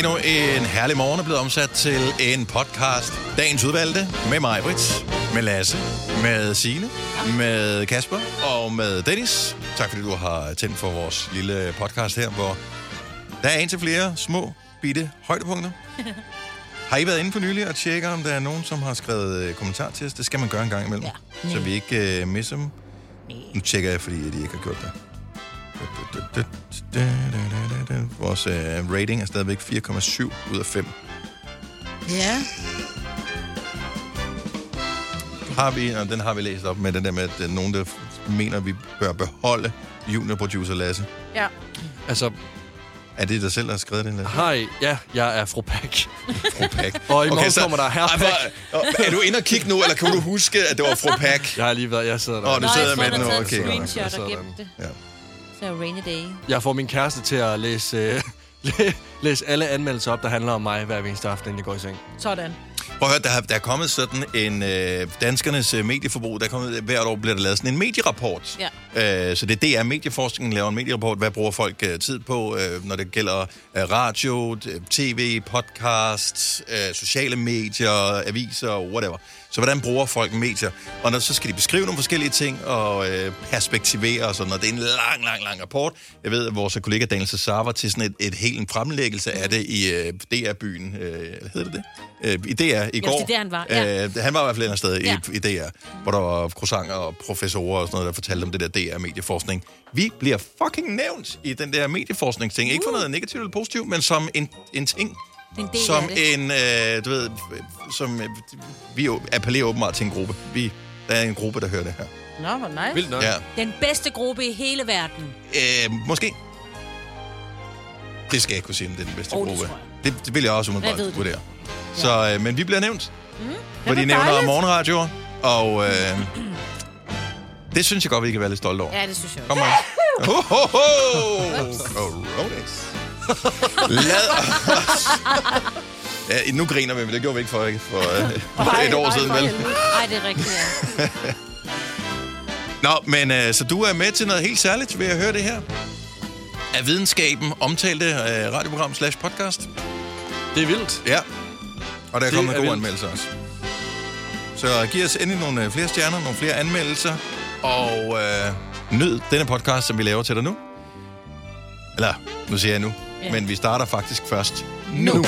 Endnu en herlig morgen er blevet omsat til en podcast. Dagens udvalgte med mig, Brits, med Lasse, med Signe, med Kasper og med Dennis. Tak fordi du har tændt for vores lille podcast her, hvor der er en til flere små, bitte højdepunkter. Har I været inde for nylig og tjekke, om der er nogen, som har skrevet øh, kommentar til os? Det skal man gøre en gang imellem, Ja. så vi ikke uh, misser dem. Nu tjekker jeg, fordi de ikke har gjort det. Vores uh, rating er stadigvæk 4,7 ud af 5. Ja. Har vi, og den har vi læst op med den der med, at der er nogen, der mener, vi bør beholde juniorproducer Lasse. Ja. Altså, Er det dig selv, der har skrevet det, Lasse? hej, ja, jeg er fru Pack. Fru Pak. Og i morgen kommer der herre Ej, hvor- Er du inde og kigge nu, eller kan du huske, at det var fru Pak? Jeg har lige været, jeg sidder der. Åh, du Nå, sidder jeg med den der nu. Okay, godt. et screenshot Så og er gemt det. Ja. Så rainy day. Jeg får min kæreste til at læse, øh, læ- læse alle anmeldelser op, der handler om mig hver eneste aften, inden jeg går i seng. Sådan. Prøv at høre, der, er- der er kommet sådan en øh, danskernes øh, medieforbrug. Der er kommet, hvert år bliver der lavet sådan en medierapport. Ja. Øh, så det er DR Medieforskningen laver en medierapport. Hvad bruger folk øh, tid på, øh, når det gælder øh, radio, d- tv, podcast, øh, sociale medier, aviser, whatever. Så hvordan bruger folk medier? Og når, så skal de beskrive nogle forskellige ting og øh, perspektivere og sådan noget. Det er en lang, lang, lang rapport. Jeg ved, at vores kollega Daniel Cesar var til sådan et, et helt en fremlæggelse af det i øh, DR-byen. Øh, hvad hedder det det? Øh, I DR i går. det er der, han var, ja. Øh, han var i hvert fald et sted Ja. i, i DR, hvor der var croissanter og professorer og sådan noget, der fortalte om det der DR-medieforskning. Vi bliver fucking nævnt i den der medieforskningsting. Ikke for noget negativt eller positivt, men som en, en ting. Det en del Som af det. en, øh, du ved, som, øh, vi appellerer åbenbart til en gruppe. Vi, der er en gruppe, der hører det her. Nå, hvor nice. Vildt nok. Ja. Den bedste gruppe i hele verden. Øh, måske. Det skal jeg ikke kunne sige, om det er den bedste Oh, det gruppe. tror Det, det vil jeg også umiddelbart det. vurdere. Så, øh, men vi bliver nævnt. Mm. For de nævner dejligt. morgenradioer, og øh, det synes jeg godt, vi kan være lidt stolte over. Ja, det synes jeg Kom også. on. Ho, ho, ho! Lad os... Ja, nu griner vi, men det gjorde vi ikke for, for øh, et år siden, vel? Nej, det er rigtigt, ja. Nå, men øh, så du er med til noget helt særligt ved at høre det her? Er videnskaben omtalte øh, radioprogram slash podcast? Det er vildt. Ja. Og der er Det kommet er gode vildt. anmeldelser også. Så giv os endelig nogle flere stjerner, nogle flere anmeldelser, og øh, nyd denne podcast, som vi laver til dig nu. Eller, nu siger jeg nu, ja. Ja. men vi starter faktisk først nu. nu.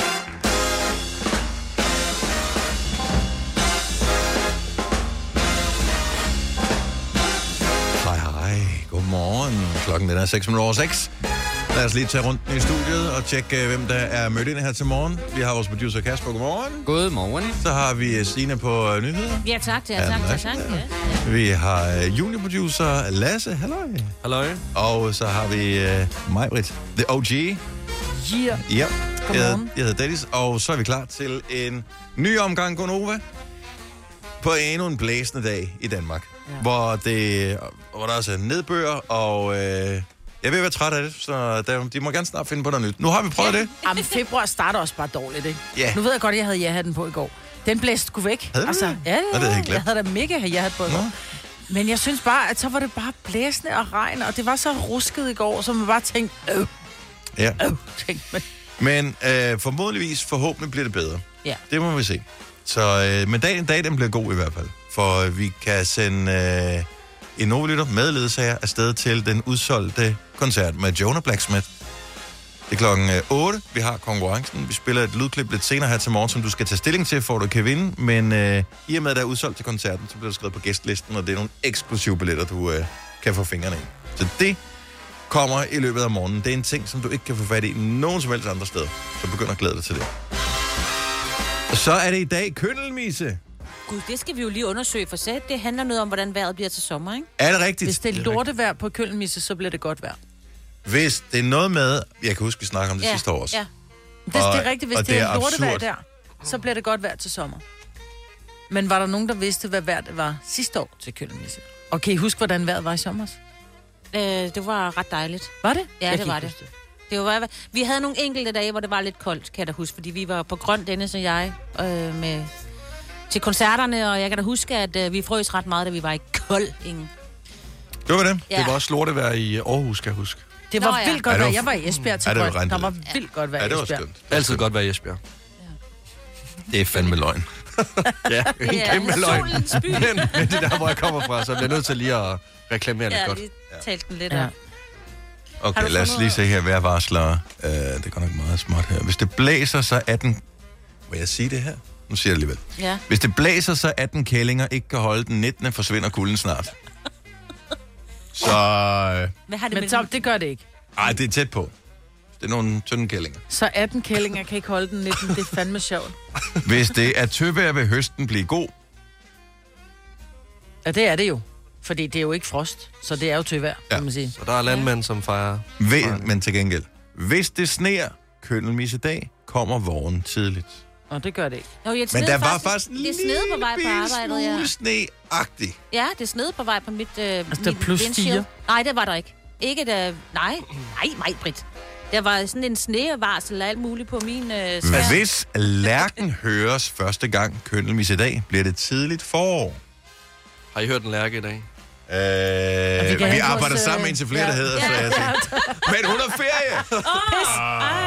Hej, hej. Godmorgen. Klokken den er 6 minutter over 6. Lad os lige tage rundt i studiet og tjekke, øh, hvem der er mødt ind her til morgen. Vi har vores producer Kasper. Godmorgen. Godmorgen. Så har vi øh, Stine på øh, nyheder. Ja, tak, ja, tak, tak, tak. Ja. Vi har juniorproducer Lasse. Halløj. Halløj. Og så har vi mig, Britt. The OG. Yeah. Ja. Jeg hedder, Godmorgen. jeg hedder Dennis, og så er vi klar til en ny omgang Gonova på endnu en blæsende dag i Danmark, ja. Ja. hvor, det, hvor der også er nedbør, og øh, jeg vil være træt af det, så der, de må gerne snart finde på noget nyt. Nu har vi prøvet det. Jamen, februar starter også bare dårligt, ikke? Ja. Nu ved jeg godt, at jeg havde ja-hatten på i går. Den blæste sgu væk. Havde altså, det? ja, ja, det havde jeg jeg, havde da mega ja-hat på i Nå. går. Men jeg synes bare, at så var det bare blæsende og regn, og det var så rusket i går, så man bare tænkte, øh, Ja. øh, man. Men øh, formodentligvis, forhåbentlig bliver det bedre. Ja. Det må vi se. Så, øh, men dagen, dagen den bliver god i hvert fald. For øh, vi kan sende øh, en novolytter med ledsager afsted til den udsolgte koncert med Jonah Blacksmith. Det er klokken øh, 8. Vi har konkurrencen. Vi spiller et lydklip lidt senere her til morgen, som du skal tage stilling til, for at du kan vinde. Men øh, i og med, at der er udsolgt til koncerten, så bliver du skrevet på gæstlisten, og det er nogle eksklusive billetter, du øh, kan få fingrene i. Så det kommer i løbet af morgenen. Det er en ting, som du ikke kan få fat i nogen som helst andre steder. Så begynd at glæde dig til det. Og så er det i dag køndelmisse. Gud, det skal vi jo lige undersøge, for så det handler noget om, hvordan vejret bliver til sommer, ikke? Er det rigtigt? Hvis det er lortevejr på kølmisse, så bliver det godt vejr. Hvis det er noget med... Jeg kan huske, vi snakkede om det ja. sidste år også. Ja. Hvis det er rigtigt, hvis det, det er er lortevejr der, så bliver det godt vejr til sommer. Men var der nogen, der vidste, hvad vejr det var sidste år til kølmisse? Og kan I huske, hvordan vejret var i sommer? Øh, det var ret dejligt. Var det? Ja, Jeg det var det. huske Det var, vi havde nogle enkelte dage, hvor det var lidt koldt, kan jeg da huske, fordi vi var på grøn, Dennis og jeg, øh, med, til koncerterne, og jeg kan da huske, at øh, vi frøs ret meget, da vi var i kold ingen. Det var det. Ja. Det var også lortevejr i Aarhus, kan jeg huske. Det var Nå, ja. vildt godt Ja, det vejr. var- Jeg var i Esbjerg til Ja, det var Der var lidt. vildt godt vejr Ja, i det var Esbjerg. skønt. Altid godt være i Esbjerg. Det er fandme løgn. Ja, en Ja, kæmpe løgn. Men, men det er der, hvor jeg kommer fra, så jeg bliver nødt til lige at reklamere lidt Ja, godt. Lige talt den lidt Ja. ja. Okay, lad os lige se her, hvad varsler. Uh, det går nok meget småt her. Hvis det blæser, så er den... Må jeg sige det her? Nu siger jeg det alligevel. ja. Hvis det blæser, så er den kællinger ikke kan holde den 19. forsvinder kulden snart. Så... øh, Hvad har det Men så, det gør det ikke. Ej, det er tæt på. Det er nogle tynde kællinger. Så 18 kællinger kan ikke holde den 19. Det er fandme sjovt. Hvis det er tøvejr, vil høsten blive god. Ja, det er det jo. Fordi det er jo ikke frost, så det er jo tøvejr, Ja. ja. kan man sige. Så der er landmænd, som fejrer. Ved, men til gengæld. Hvis det sner køndelmis i dag, kommer vågen tidligt. Og det gør det ikke. Nå, jeg Men der var faktisk en det snede på vej på arbejdet, ja. smule sneagtig. Ja, det er snede på vej på mit, øh, altså, det er plus. Nej, det var der ikke. Ikke da... Nej, nej, nej, Britt. Der var sådan en snevarsel og alt muligt på min øh, svær. Hvis lærken høres første gang køndelmis i dag, bliver det tidligt forår. Har I hørt en lærke i dag? Øh, vi arbejder vores, øh, sammen indtil flere, der ja. hedder, så jeg tænkte, men hun har ferie!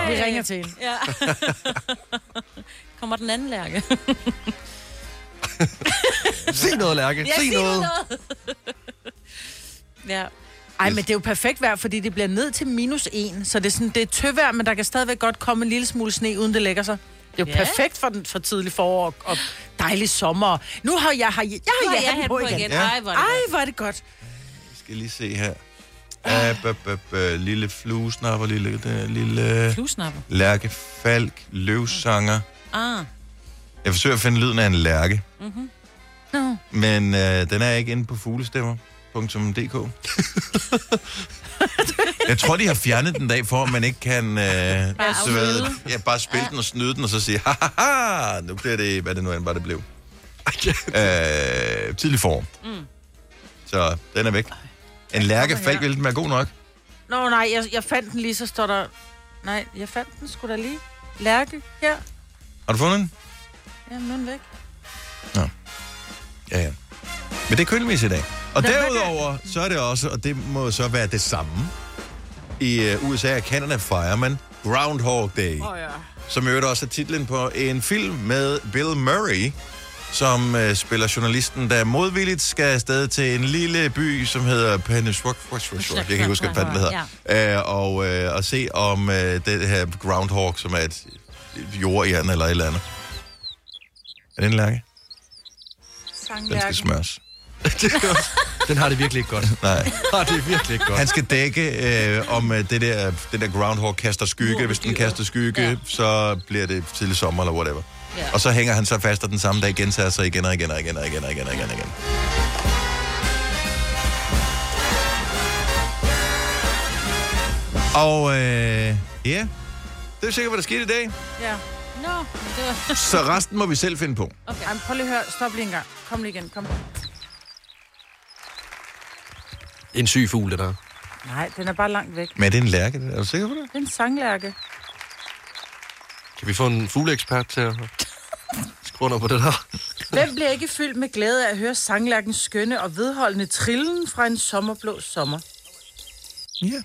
Ej. Vi ringer til hende. Ja. Kommer den anden lærke? Sig noget, Lærke. Sig noget. ja. Ej, men det er jo perfekt vejr, fordi det bliver ned til minus 1. Så det er, sådan, det er tøvejr, men der kan stadigvæk godt komme en lille smule sne, uden det lægger sig. Det er jo Ja. perfekt for, den, for tidlig forår og, og dejlig sommer. Nu har jeg, har, jeg, har har jeg hat på igen. Ja. Ej, hvor er det Ej, godt. hvor er det godt. Jeg skal lige se her. Uh, b- b- b- lille fluesnapper, lille, det, lille Fluesnapper. lærkefalk, løvsanger. Ah. Jeg forsøger at finde lyden af en lærke, Nå. men uh, den er ikke inde på fuglestemmer.dk. jeg tror, de har fjernet den dag for, at man ikke kan så, ved, afsnyde. ja, bare spille den og snyde den, og så sige, haha, nu bliver det, hvad det nu end var, det blev. uh, tidlig form. Mm. Så den er væk. En lærkefalk, ville den være god nok? Nå, nej, jeg, jeg fandt den lige, så står der... Nej, jeg fandt den sgu da lige. Lærke, her. Har du fundet den? Er den væk. Ja, ja. Men det er kølemis i dag. Og Nå, derudover, så er det også, og det må så være det samme, i uh, USA og Canada fejrer man Groundhog Day. Oh, ja. Som i øvrigt også er titlen på en film med Bill Murray, som uh, spiller journalisten, der modvilligt skal afsted til en lille by, som hedder Pennsylvania. Jeg kan ikke huske, hvad den hedder. Uh, og, uh, og se om uh, det her Groundhog, som er et jordjern eller et eller andet. Er det en lærke? Den skal smøres. Den har det virkelig ikke godt. Nej. Har det virkelig ikke godt. Han skal dække øh, om øh, det der, det der groundhog kaster skygge. Hvis den kaster skygge, ja. Så bliver det tidlig sommer eller whatever. Ja. Og så hænger han så fast, og den samme dag gentager sig igen og igen og igen og igen og igen og igen. Og igen. Og øh, ja, det er sikkert, hvad der skete i dag. Ja. Nå, det var... Så resten må vi selv finde på. Okay. Ej, prøv lige at høre. Stop lige en gang. Kom lige igen. Kom. En syg fugl, det der. Nej, den er bare langt væk. Men er det en lærke? Er du sikker på det? Det er en sanglærke. Kan vi få en fugleekspert til at skrive under på det der? Hvem bliver ikke fyldt med glæde af at høre sanglærkens skønne og vedholdende trillen fra en sommerblå sommer? Ja.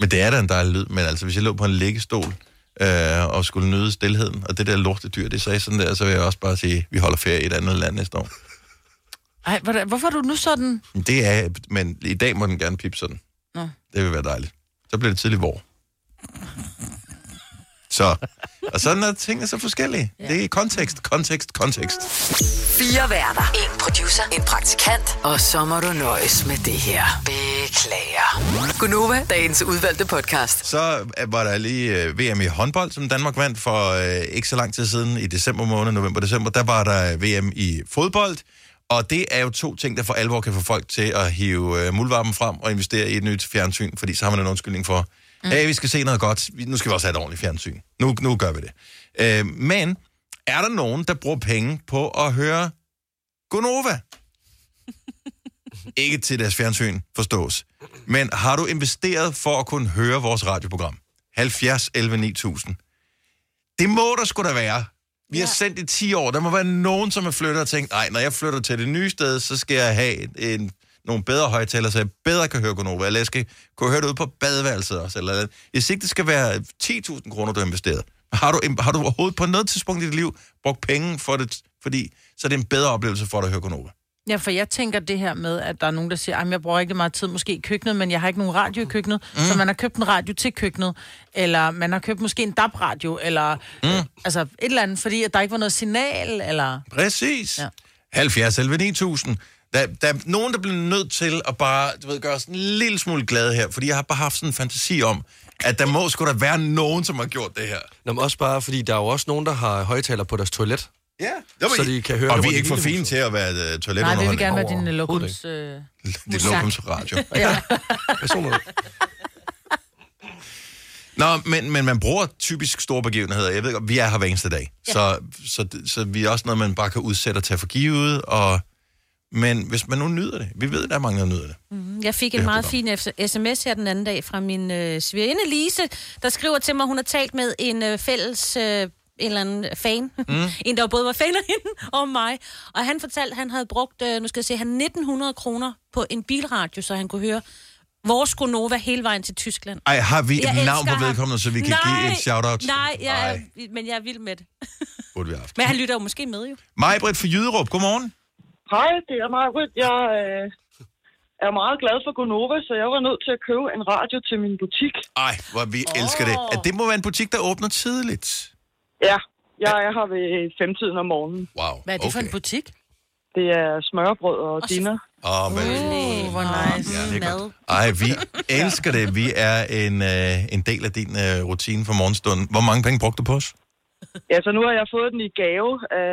Men det er da en dejlig lyd, men altså hvis jeg lå på en liggestol øh, og skulle nyde stillheden, og det der lortedyr, det sagde sådan der, så vil jeg også bare sige, vi holder ferie i et andet land næste år. Ej, hvordan- hvorfor er du nu sådan? Det er, men i dag må den gerne pipe sådan. Nå. Det vil være dejligt. Så bliver det tidligt vår. Så, og sådan er tingene så forskellige. Ja. Det er kontekst, kontekst, kontekst. Fire værter. En producer. En praktikant. Og så må du nøjes med det her. Beklager. Gunova, dagens udvalgte podcast. Så øh, var der lige øh, VM i håndbold, som Danmark vandt for øh, ikke så lang tid siden, i december måned, november-december. Der var der VM i fodbold, og det er jo to ting, der for alvor kan få folk til at hive øh, muldvarpen frem og investere i et nyt fjernsyn, fordi så har man en undskyldning for, mm. hey, vi skal se noget godt, nu skal vi også have et ordentligt fjernsyn. Nu, nu gør vi det. Øh, men er der nogen, der bruger penge på at høre Gonova? Ikke til deres fjernsyn, forstås. Men har du investeret for at kunne høre vores radioprogram? 70 11 9000. Det må der sgu da være. Vi har sendt i 10 år. Der må være nogen, som er flyttet og tænkt, nej, når jeg flytter til det nye sted, så skal jeg have en nogle bedre højtalere, så jeg bedre kan høre Gonova, eller jeg skal kunne høre det ud på badeværelset også, eller, eller jeg ikke, det skal være 10.000 kroner, du har investeret. Har du, har du overhovedet på noget tidspunkt i dit liv brugt penge for det, fordi så er det en bedre oplevelse for dig at høre Gonova? Ja, for jeg tænker det her med, at der er nogen, der siger, at jeg bruger ikke meget tid måske i køkkenet, men jeg har ikke nogen radio i køkkenet. Mm. Så man har købt en radio til køkkenet, eller man har købt måske en DAB-radio, eller mm. øh, altså et eller andet, fordi at der ikke var noget signal, eller... Præcis. Ja. Ja. 70 11 9000. Der, der er nogen, der bliver nødt til at bare, du ved, gøre os en lille smule glade her, fordi jeg har bare haft sådan en fantasi om, at der må sgu da være nogen, som har gjort det her. Nå, men også bare, fordi der er jo også nogen, der har højtaler på deres toilet. Ja. Så de kan høre Og det, vi er ikke for fine til at være uh, Nej, det vil gerne være din Overhovedet lokums... Øh... Det er lokumsradio. Ja. Personer. Nå, men, men man bruger typisk store begivenheder. Jeg ved godt, vi er her hver eneste dag. Ja. Så, så, så vi er også noget, man bare kan udsætte og tage for givet. Og, men hvis man nu nyder det. Vi ved, der er mange, der nyder det. Jeg fik Det en meget fin sms her den anden dag fra min øh, svigerinde Lise, der skriver til mig, hun har talt med en øh, fælles øh, en eller anden fan. Mm. en, der både var fan af hende og mig. Og han fortalte, at han havde brugt, øh, nu skal jeg se, han 1900 kroner på en bilradio, så han kunne høre vores Gonova hele vejen til Tyskland. Ej, har vi Jeg et navn elsker på ham. vedkommende, så vi kan Nej, give et shout-out? Nej, jeg er, Ej, men jeg er vild med det. burde vi have haft. Men han lytter jo måske med, jo. Majbrit for Jyderup, godmorgen. Hej, det er Margaret. Jeg øh, er meget glad for Gonova, så jeg var nødt til at købe en radio til min butik. Ej, hvor vi oh. elsker det. At det må være en butik, der åbner tidligt. Ja, jeg er her ved femtiden om morgenen. Wow, Hvad er det okay. for en butik? Det er smørbrød og dinner. Åh, men... Oh, hvor nice. Ja, det mad. Ej, vi elsker det. Vi er en, øh, en del af din øh, rutine for morgenstunden. Hvor mange penge brugte du på os? Ja, så nu har jeg fået den i gave af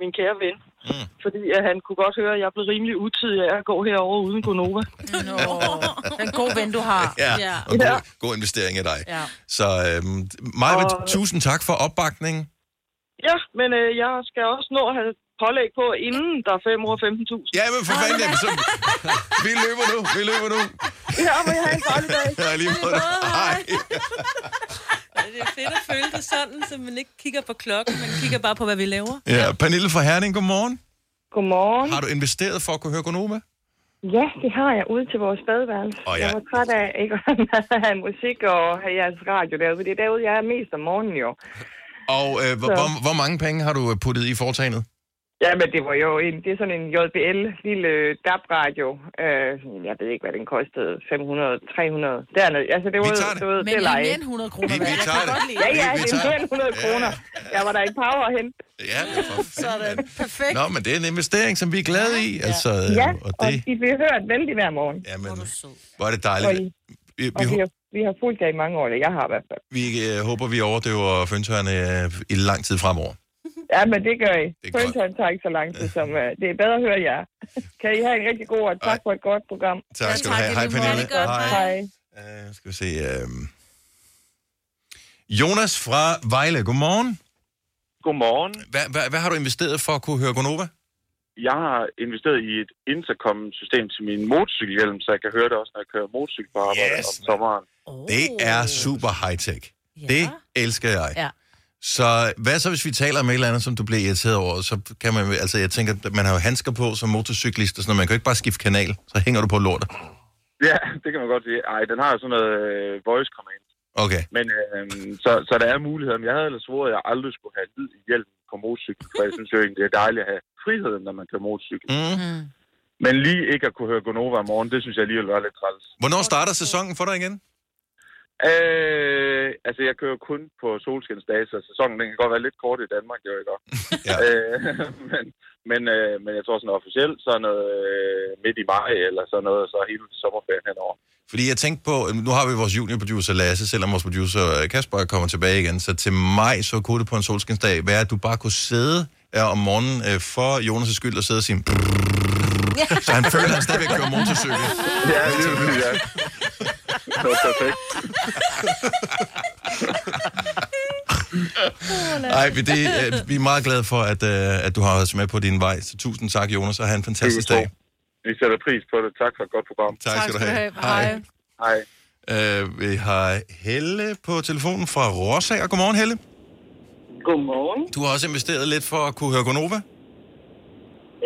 min kære ven. Mm. Fordi at han kunne godt høre, at jeg blev rimelig utidig af at gå herover uden Gonova. Nå, den god ven, du har. Ja, Ja. og god, god investering af dig. Ja. Så øhm, Majbrit, Og- tusind tak for opbakningen. Ja, men øh, jeg skal også nå at have pålæg på, inden der er 5 år 15.000. Ja, men for fanden, jamen, så, vi løber nu, vi løber nu. Ja, men jeg har en dejlig dag. Ja, lige måde. Hej. Det er fedt at føle det sådan, så man ikke kigger på klokken, man kigger bare på, hvad vi laver. Ja, Pernille fra Herning, godmorgen. Godmorgen. Har du investeret for at kunne høre Gonova? Ja, det har jeg ude til vores badeværelse. Åh, ja. Jeg var træt af ikke at have musik og have jeres radio derude, fordi det er derude, jeg er mest om morgenen jo. Og øh, hvor, hvor, hvor mange penge har du puttet i foretagendet? Ja, men det var jo en, det er sådan en JBL lille DAB-radio. Øh, jeg ved ikke, hvad den kostede. 500, 300. Dernede. Altså, det var, Vi tager det. Du ved, Men det er det er leje. mere end 100 kroner. Vi- vi tager det. godt lide Ja, ja, Vi- vi det er tager mere end 100 det. kroner. Ja. Jeg var der ikke power at hente. Ja, for. Sådan. Perfekt. Nå, men det er en investering, som vi er glade i. Altså, øh, Ja, og og det, de bliver hørt vældig hver morgen. ja, men, Hvor er er det Og, dejligt. I, Vi, og vi, vi, har, vi har fulgt jer i mange år, eller jeg har i hvert fald. vi øh, håber, vi overdøver føntørene øh, i lang tid fremover. Ja, men det gør I. Er. Føntøjen tager ikke så lang tid, som uh, det er bedre at høre jer. kan I have en rigtig god og tak for et godt program. Tak skal du tak, have. Hej. Pernille. Er godt. Hej. Uh, skal vi se. Uh... Jonas fra Vejle, godmorgen. Godmorgen. Hvad, hvad, hvad har du investeret for at kunne høre Gonova? Jeg har investeret i et intercom-system til min motorcykelhjelm, så jeg kan høre det også, når jeg kører motorcykel på arbejde Yes, om sommeren. Oh. Det er super high-tech. Ja. Det elsker jeg. Ja. Så hvad så, hvis vi taler om et eller andet, som du bliver irriteret over? Så kan man, altså jeg tænker, at man har jo handsker på som motorcyklist og sådan noget. Man kan jo ikke bare skifte kanal, så hænger du på lortet. Ja, det kan man godt sige. Ej, den har jo sådan noget øh, voice command. Okay. Men øh, så, så der er muligheder. Men jeg havde ellers svoret, at jeg aldrig skulle have lyd i hjelmen på motorcykel, for jeg synes jo egentlig, det er dejligt at have friheden, når man kører motorcykel. Mm. Mm. Men lige ikke at kunne høre Gonova om morgenen, det synes jeg alligevel var lidt træls. Hvornår starter sæsonen for dig igen? Øh, altså, jeg kører kun på solskinsdage, så sæsonen den kan godt være lidt kort i Danmark, jo ikke? Ja. øh, men, men, øh, men jeg tror sådan officielt, så er noget øh, midt i maj, eller sådan noget, så hele sommerferien henover. Fordi jeg tænkte på, nu har vi vores juniorproducer Lasse, selvom vores producer øh, Kasper kommer tilbage igen, så til maj så kunne det på en solskinsdag være, at du bare kunne sidde øh, om morgenen øh, for Jonas' skyld og sidde og sige... Så han føler, at han stadigvæk kører motorcykel. Ja, det er det, ja. Det var perfekt. Nej, vi, det, øh, vi er meget glade for, at, øh, at du har os med på din vej. Så tusind tak, Jonas, og have en fantastisk dag. Vi sætter pris på det. Tak for et godt program. Tak, skal du have. Hej. Hej. Øh, vi har Helle på telefonen fra Rossager. Godmorgen, Helle. Godmorgen. Du har også investeret lidt for at kunne høre Gonova.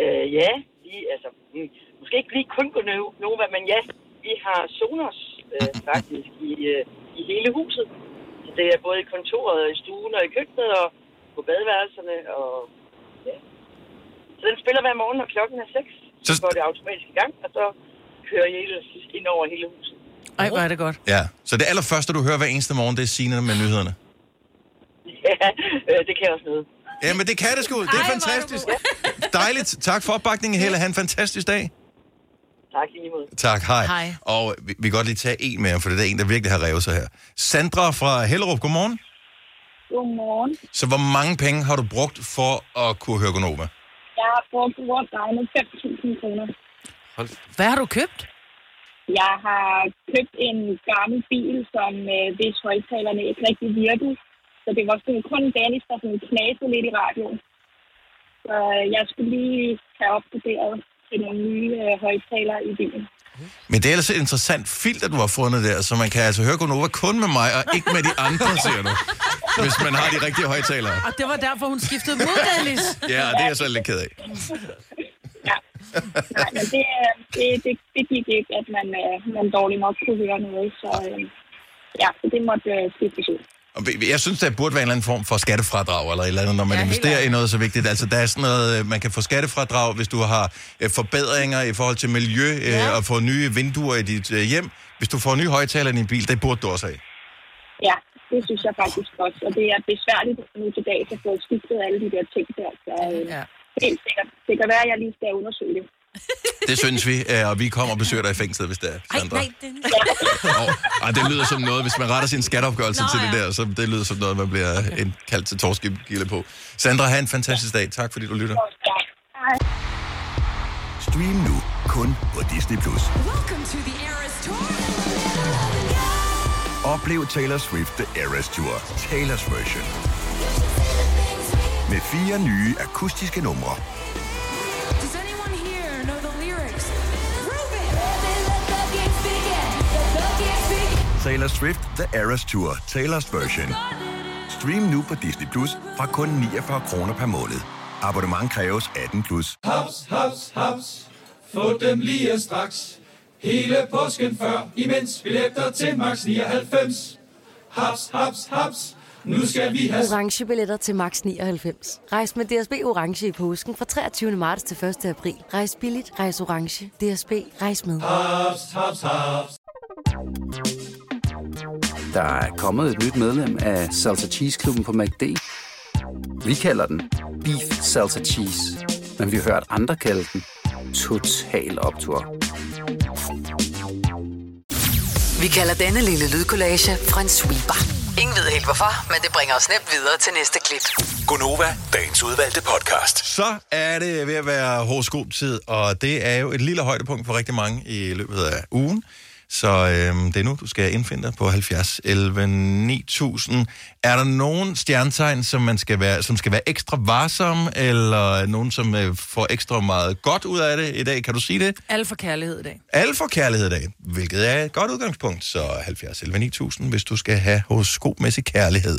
Øh, ja, lige, altså, mm, måske ikke lige kun gå Nova, men ja, vi har Sonos øh, faktisk i, øh, i hele huset. Så det er både i kontoret, og i stuen og i køkkenet og på badeværelserne. Og, ja. Så den spiller hver morgen, når klokken er 6. Så Så- går det automatisk i gang, og så kører jeg ind over hele huset. Ej, hvor er det godt. Ja, så det allerførste, du hører hver eneste morgen, det er Signe med nyhederne. Ja, øh, det kan også noget. Ja, men det kan det sgu. Det er fantastisk. Dejligt. Tak for opbakningen, Helle. Ha' en fantastisk dag. Tak lige måde. Tak, hej. Hej. Og vi, vi kan godt lige tage en mere, for det er en, der virkelig har revet sig her. Sandra fra Hellerup, godmorgen. Godmorgen. Så hvor mange penge har du brugt for at kunne høre Gonova? Jeg har brugt rundt regnet 5.000 kroner. Hvad har du købt? Jeg har købt en gammel bil, som øh, hvis højtalerne ikke rigtig virkede. Så det var sådan kun Dennis, der sådan knasede lidt i radioen. Så øh, jeg skulle lige have opgraderet til nogle nye øh, højtalere i bilen. Men det er ellers et interessant filter, du har fundet der, så man kan altså høre Gonova kun med mig, og ikke med de andre, siger du. Hvis man har de rigtige højtalere. Og det var derfor, hun skiftede mod Dennis. Ja, og det er jeg så lidt ked af. Nej, men det, det, det, det gik ikke, at man, øh, man dårligt nok kunne høre noget. Så øh, ja, så det måtte øh, skiftes ud. Jeg synes, der burde være en eller anden form for skattefradrag eller et eller andet, når man Ja, investerer i noget så vigtigt. Altså, der er sådan noget, øh, man kan få skattefradrag, hvis du har øh, forbedringer i forhold til miljø ja. og få nye vinduer i dit øh, hjem. Hvis du får nye højtaler i din bil, det burde du også have. Ja, det synes jeg faktisk også. Og det er besværligt nu til dags at få skiftet alle de der ting der. Så øh, ja. helt sikkert. Det kan være, at jeg lige skal undersøge det. Det synes vi, øh, og vi kommer og besøger dig i fængslet, hvis det er, Sandra. nej, Dennis. Oh, ej, det lyder som noget, hvis man retter sin skatteopgørelse Nå, til det der, så det lyder som noget, man bliver okay. kaldt til torskegilde på. Sandra, have en fantastisk dag. Tak fordi du lytter. Stream nu kun på Disney+. Plus. Oplev Taylor Swift The Eras Tour, Taylor's version. Med fire nye akustiske numre. Taylor Swift The Eras Tour, Taylor's version. Stream nu på Disney Plus fra kun 49 kroner per måned. Abonnement kræves 18 plus. Haps, haps, haps. Få dem lige straks. Hele påsken før, imens billetter til max 99. Haps, haps, haps. Nu skal vi have... Orange billetter til max 99. Rejs med DSB Orange i påsken fra 23. marts til 1. april. Rejs billigt, rejs orange. DSB, rejs med. Haps, haps, haps. Der er kommet et nyt medlem af Salsa Cheese Klubben på MACD. Vi kalder den Beef Salsa Cheese, men vi har hørt andre kalde den Total Optor. Vi kalder denne lille lydkollage en sweeper. Ingen ved helt hvorfor, men det bringer os nemt videre til næste klip. Gonova, dagens udvalgte podcast. Så er det ved at være horoskoptid, og det er jo et lille højdepunkt for rigtig mange i løbet af ugen. Så øhm, det er nu, du skal indfinde dig på 70 11 9000. Er der nogen stjernetegn, som, man skal være, som skal være ekstra varsom, eller nogen, som øh, får ekstra meget godt ud af det i dag? Kan du sige det? Alt for kærlighed i dag. Alle får kærlighed i dag, hvilket er et godt udgangspunkt. Så 70 11 9000, hvis du skal have horoskopmæssig kærlighed.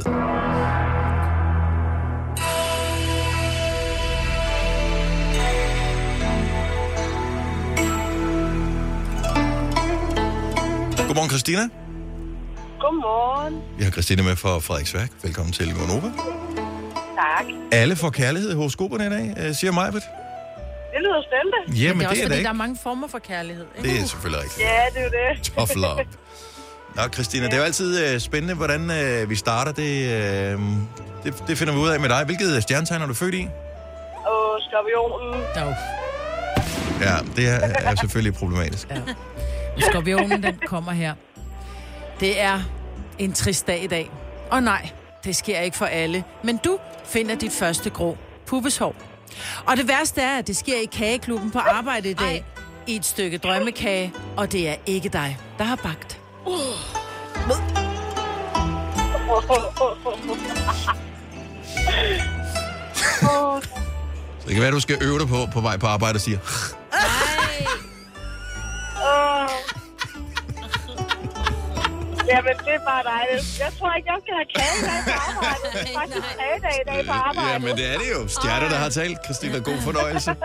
Godmorgen, Christina. Godmorgen. Vi har Christina med fra Frederiksværk. Velkommen til Gonova. Tak. Alle får kærlighed i horoskoperne i dag, øh, siger Majbet. Det lyder spændende. Jamen, det er også det er fordi, det der er mange former for kærlighed. Ikke? Det er selvfølgelig rigtigt. Ja, det er jo det. Tough love. Nå, Christina, det er jo altid øh, spændende, hvordan øh, vi starter. Det, øh, det, det finder vi ud af med dig. Hvilket stjernetegn er du født i? Og skorpionen. Ja, det er, er selvfølgelig problematisk. Ja. Skorpionen, den kommer her. Det er en trist dag i dag. Og nej, det sker ikke for alle. Men du finder dit første grå pubeshår. Og det værste er, at det sker i kageklubben på arbejde i dag. I et stykke drømmekage. Og det er ikke dig, der har bagt. Så det kan være, du skal øve dig på, på vej på arbejde og sige... Jamen, det er bare dejligt. Jeg tror ikke, jeg skal have kage i dag på arbejde. Det er faktisk kagedag i dag på arbejde. Ja, men det er det jo. Stjerner, der har talt. Christina, god fornøjelse.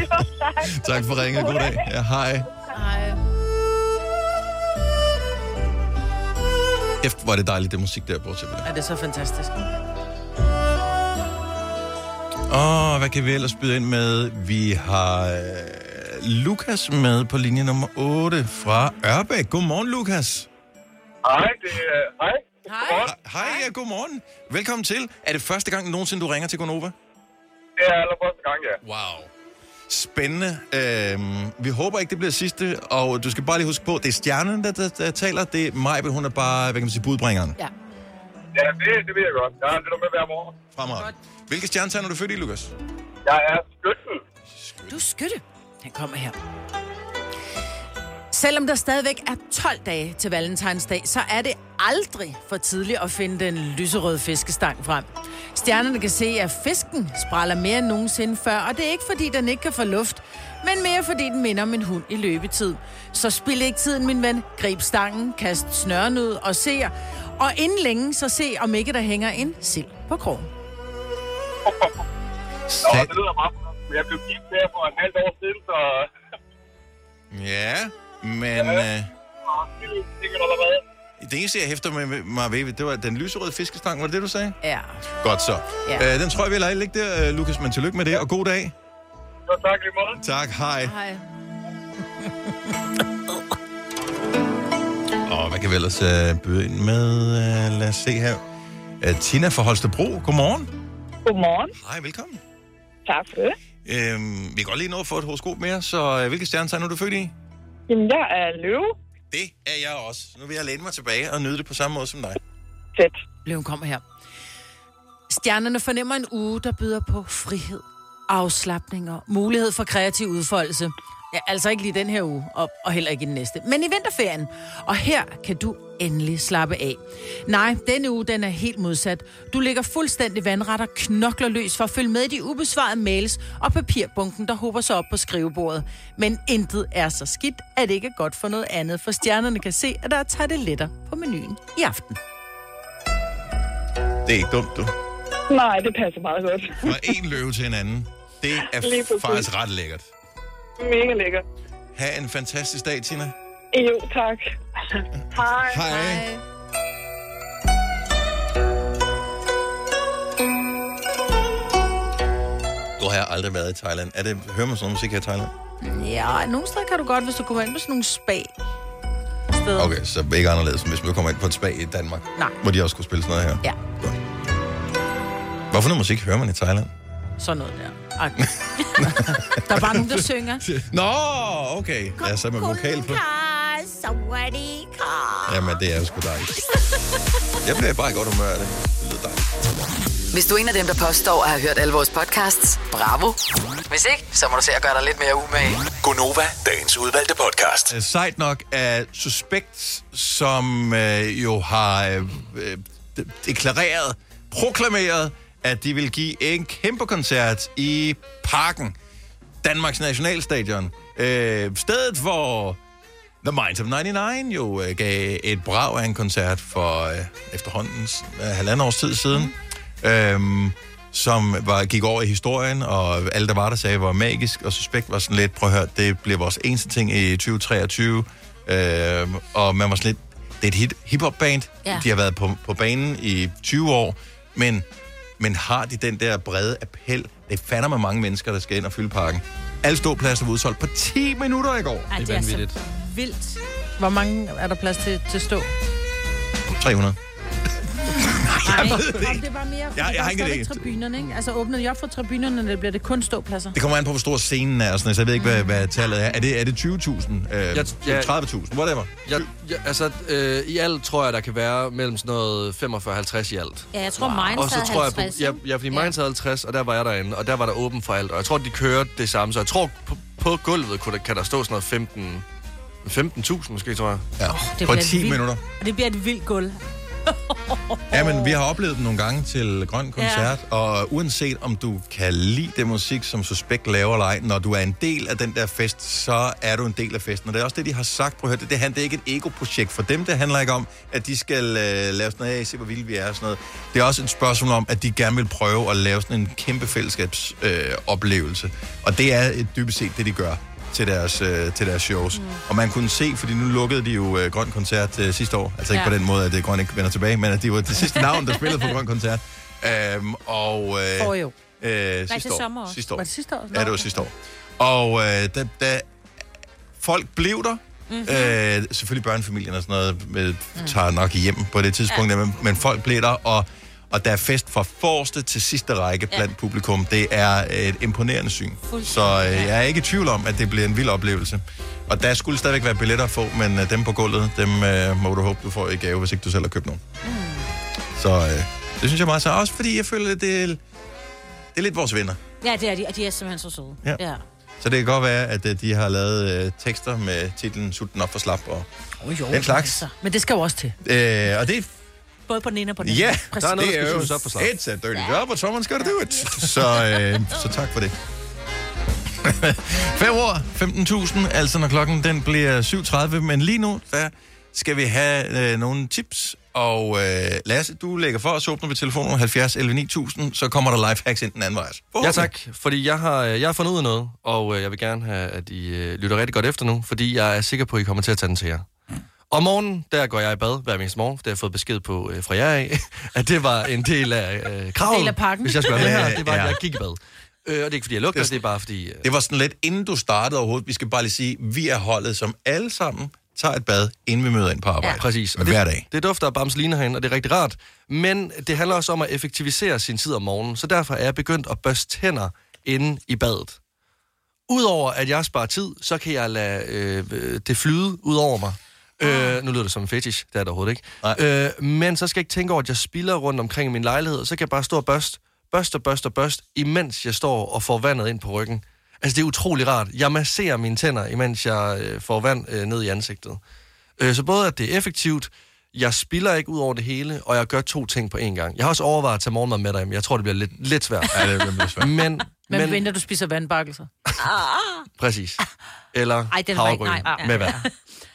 jo, tak. tak for ringet. God dag. Ja, hej. Hej. Efter, er det dejligt, det musik der, bortset fra det. Ja, det er så fantastisk. Og hvad kan vi ellers byde ind med? Vi har øh, Lukas med på linje nummer 8 fra Ørbæk. Godmorgen, Lukas. Hej, det er... Hej. Hej. Hej, ja, godmorgen. Velkommen til. Er det første gang nogensinde, du ringer til Gonova? Det er allerførste gang, ja. Wow. Spændende. Øhm, vi håber ikke, det bliver sidste, og du skal bare lige huske på, det er stjernen, der, der, der taler. Det er men hun er bare, hvad kan man sige, budbringeren. Ja. Ja, det, det ved jeg godt. Jeg lytter med hver morgen. Fremragende. Hvilke stjernetegn er du født i, Lukas? Jeg er skytten. Du er skytte. Den kommer her. Selvom der stadigvæk er 12 dage til valentinsdag, så er det aldrig for tidligt at finde den lyserøde fiskestang frem. Stjernerne kan se, at fisken spræller mere end nogensinde før, og det er ikke fordi, den ikke kan få luft, men mere fordi den minder om en hund i løbetid. Så spil ikke tiden, min ven. Grib stangen, kast snøren ud og se. Og inden længe, så se, om ikke der hænger en sild på krogen. Nå, det lyder meget. Men jeg blev gift her for et halvt år siden, så... Ja, men... Øh, Sikkert allerede. det eneste, jeg hæfter med mig ved, det var den lyserøde fiskestang. Var det det, du sagde? Ja. Godt så. Ja. Øh, den tror jeg, vi lader ligge der, øh, Lukas, men tillykke med det, og god dag. Så tak lige måde. Tak, hej. Hej. Og hvad kan vi ellers øh, byde ind med? Øh, lad os se her. Øh, Tina fra Holstebro, godmorgen. Godmorgen. Hej, velkommen. Tak for det. Øhm, vi kan godt lige nå at få et horoskop mere, så øh, hvilke stjernetegn er du født i? Jamen, jeg er løve. Det er jeg også. Nu vil jeg læne mig tilbage og nyde det på samme måde som dig. Fedt. Løven kommer her. Stjernerne fornemmer en uge, der byder på frihed, afslappning og mulighed for kreativ udfoldelse. Ja, altså ikke lige den her uge, og, og heller ikke i den næste. Men i vinterferien. Og her kan du endelig slappe af. Nej, denne uge den er helt modsat. Du ligger fuldstændig vandret og knokler løs for at følge med i de ubesvarede mails og papirbunken, der hober sig op på skrivebordet. Men intet er så skidt, at det ikke er godt for noget andet, for stjernerne kan se, at der er tarteletter på menuen i aften. Det er ikke dumt, du. Nej, det passer meget godt. Fra en løve til en anden. Det er faktisk ret lækkert. Mega lækker. Ha' en fantastisk dag, Tina. Jo, tak. Hej. Hej. Du har aldrig været i Thailand. Er det, hører man sådan noget musik her i Thailand? Ja, nogle steder kan du godt, hvis du kommer ind på sådan nogle spa. Steder. Okay, så ikke anderledes, end hvis man kommer ind på et spa i Danmark. Nej. Hvor de også kunne spille sådan noget her. Ja. Hvorfor noget musik hører man i Thailand? Sådan noget der. Ak. der er bare nogen, der synger. Nå, okay. Ja, så er man vokal på. Jamen, det er jo sgu dejligt. Jeg bliver bare i godt humør af det. Det lyder dejligt. Hvis du er en af dem, der påstår at have hørt alle vores podcasts, bravo. Hvis ikke, så må du se at gøre dig lidt mere umage. Gonova, dagens udvalgte podcast. Sejt nok er Suspekt, som øh, jo har de- deklareret, proklameret, at de vil give en kæmpe koncert i Parken, Danmarks Nationalstadion. Øh, stedet, hvor The Minds of 99 jo øh, gav et brag af en koncert for øh, efterhånden øh, halvandet års tid siden, øhm, som var, gik over i historien, og alle, der var der, sagde, var magisk, og Suspekt var sådan lidt, prøv at høre, det bliver vores eneste ting i 2023, øhm, og man var sådan lidt, det er et hip-hop-band, Ja. de har været på, på banen i 20 år, men, men har de den der brede appel? Det fander med mange mennesker, der skal ind og fylde parken. Alle ståpladser var udsolgt på 10 minutter i går. Ej, det er så vildt. Hvor mange er der plads til, til stå? 300. jeg ved det ikke. Det var mere, Jeg- jeg har ikke ikke det. tribunerne, ikke? Altså åbner de op for tribunerne, eller bliver det kun ståpladser? Det kommer an på, hvor stor scenen er, og sådan, så jeg ved ikke, hvad, hvad tallet er. Er det, er det 20.000? Øh, Jeg- jeg- 30.000? Whatever. Jeg, jeg, altså, øh, i alt tror jeg, der kan være mellem sådan noget 45-50 i alt. Ja, jeg tror, wow. Mainz Og så tror jeg, 50, på, ja, ja, fordi Mainz havde 50, og der var jeg derinde, og der var der åben for alt. Og jeg tror, de kører det samme, så jeg tror, på, på gulvet kunne der, kan der stå sådan noget 15... 15.000 måske, tror jeg. Ja, Det bliver et vildt- Og det bliver et vildt gulv. Ja, men vi har oplevet den nogle gange til Grøn Koncert, ja. og uanset om du kan lide det musik, som Suspekt laver eller ej, når du er en del af den der fest, så er du en del af festen. Og det er også det, de har sagt. Prøv at høre, det, det, det er ikke et ego-projekt for dem. Det handler ikke om, at de skal øh, lave sådan noget, "Hey, se hvor vilde vi er og sådan noget. Det er også et spørgsmål om, at de gerne vil prøve at lave sådan en kæmpe fællesskabsoplevelse. Øh, oplevelse. og det er et dybest set det, de gør til deres, øh, til deres shows. Mm. Og man kunne se, fordi nu lukkede de jo øh, Grøn Koncert øh, sidste år. Altså ikke Ja. på den måde, at det Grøn ikke vender tilbage, men at de var det sidste navn, der spillede på Grøn Koncert. Øhm, og, øh, år. Øh, til sidste år. sommer også. Sidste år. Var det sidste år? Ja, det var sidste år. Og øh, da, da folk blev der, Mhm. mm-hmm. øh, selvfølgelig børnefamilien og sådan noget, med, tager nok hjem på det tidspunkt, ja. men, men folk blev der, og, og der er fest fra forreste til sidste række blandt ja. publikum. Det er et imponerende syn. Så øh, jeg er ikke i tvivl om, at det bliver en vild oplevelse. Og der skulle stadigvæk være billetter at få, men øh, dem på gulvet, dem øh, må du håbe, du får i gave, hvis ikke du selv har købt nogen. Mm. Så øh, det synes jeg er meget så. Også fordi jeg føler, det er, det er lidt vores venner. Ja, det er de, og de er simpelthen så søde. Ja. ja. Så det kan godt være, at øh, de har lavet øh, tekster med titlen Sulten op for slap og Oh, jo, den slags. Altså. Men det skal jo også til. Øh, og det Både på den ene og på den Ja, anden. Præcis. det er jo it's a dirty job, but someone's gotta do it. Så, øh, så tak for det. 5 år, 15.000, altså når klokken den bliver 7.30, men lige nu, der skal vi have øh, nogle tips. Og øh, Lasse, du lægger for os, åbner vi telefonen 70 11 9000, så kommer der life hacks ind den anden vej. Ja tak, fordi jeg har, jeg har fundet ud af noget, og øh, jeg vil gerne have, at I øh, lytter rigtig godt efter nu, fordi jeg er sikker på, at I kommer til at tage den til jer. Om morgenen, der går jeg i bad hver eneste morgen, det har jeg fået besked på øh, fra jer af, at det var en del af øh, kravet, Del af pakken. hvis jeg skulle være med her, det var, at Ja. jeg gik i bad. Øh, og det er ikke, fordi jeg lugter, det er bare fordi... Øh, Det var sådan lidt, inden du startede overhovedet, vi skal bare lige sige, vi er holdet, som alle sammen tager et bad, inden vi møder ind på arbejde. Ja, præcis. Og Hver det, dag. Det dufter af bamseline herinde, og det er rigtig rart. Men det handler også om at effektivisere sin tid om morgenen, så derfor er jeg begyndt at børste tænder inde i badet. Udover at jeg sparer tid, så kan jeg lade øh, det flyde ud over mig. Øh, nu lyder det som en fetish, det er det overhovedet ikke. Øh, men så skal jeg ikke tænke over, at jeg spilder rundt omkring i min lejlighed, og så kan jeg bare stå og børste, børste, børste, børste, imens jeg står og får vandet ind på ryggen. Altså, det er utrolig rart. Jeg masserer mine tænder, imens jeg øh, får vand øh, ned i ansigtet. Øh, så både at det er effektivt, jeg spiller ikke ud over det hele, og jeg gør to ting på én gang. Jeg har også overvejet at tage morgenmad med dig, men jeg tror, det bliver lidt, lidt svært. Ja, det bliver svært. Men, Men, men, venter du spiser vandbakkelser. præcis. Eller Ej, den var ikke- havregryn nej, ja. med vand.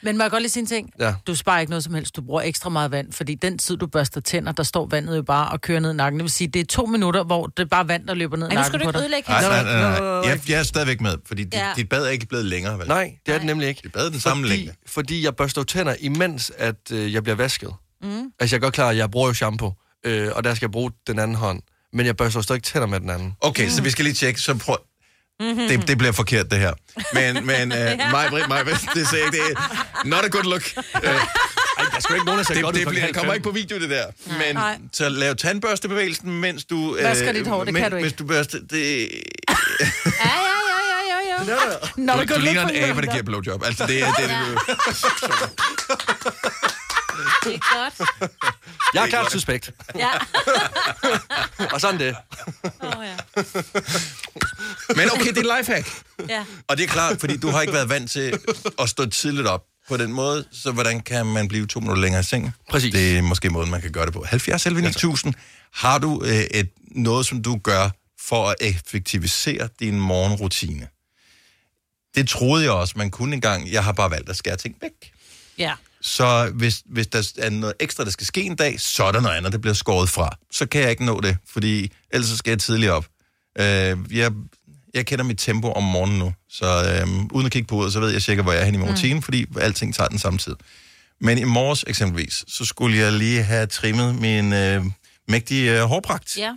Men må jeg godt lige sige en ting? Ja. Du sparer ikke noget som helst. Du bruger ekstra meget vand, fordi den tid, du børster tænder, der står vandet jo bare og kører ned i nakken. Det vil sige, det er to minutter, hvor det er bare vand, der løber ned i Ej, nu skal nakken du på ikke dig. ødelægge Nej, nej, nej, nej. Jeg, jeg er stadigvæk med, fordi dit, Ja. dit bad er ikke blevet længere, vel? Nej, det er det nemlig ikke. Dit bad er den samme fordi, længde. Fordi jeg børster tænder, imens at øh, jeg bliver vasket. Mm. Altså, jeg er godt klar, at jeg bruger jo shampoo, øh, og der skal jeg bruge den anden hånd. Men jeg børster jo stadig tænder med den anden. Okay, så vi skal lige tjekke, så prøv... Mhm. Det, det bliver forkert, det her. Men, men uh, mig, Britt, mig, det sagde ikke, det er not a good look. Uh, Ej, der skal ikke nogen, der ser det, godt ud det bliver, halv kommer ikke på video, det der. Men Nej. så lav tandbørstebevægelsen, mens du... øh, Vasker dit hår, det men, kan du ikke. Hvis du børster... Det, Ja, ja, ja, ja, ja, ja. Du, det går du ligner for en abe, der giver blowjob. Altså, det er det, det, Det er godt. Jeg er klart suspekt. Ja. og sådan det. Oh, ja. Men okay, det er lifehack. ja. Og det er klart, fordi du har ikke været vant til at stå tidligt op på den måde, så hvordan kan man blive to minutter længere i sengen? Præcis. Det er måske måden, man kan gøre det på. 70 11 9000. Har du øh, et, noget, som du gør for at effektivisere din morgenrutine? Det troede jeg også, man kunne engang. Jeg har bare valgt at skære ting væk. Ja. Så hvis, hvis der er noget ekstra, der skal ske en dag, så er der noget andet, der bliver skåret fra. Så kan jeg ikke nå det, fordi ellers så skal jeg tidligere op. Øh, jeg, jeg kender mit tempo om morgenen nu, så øh, uden at kigge på uret, så ved jeg cirka, hvor jeg er henne i min rutine, fordi alting tager den samme tid. Men i morges eksempelvis, så skulle jeg lige have trimmet min øh, mægtige øh, hårpragt. Ja.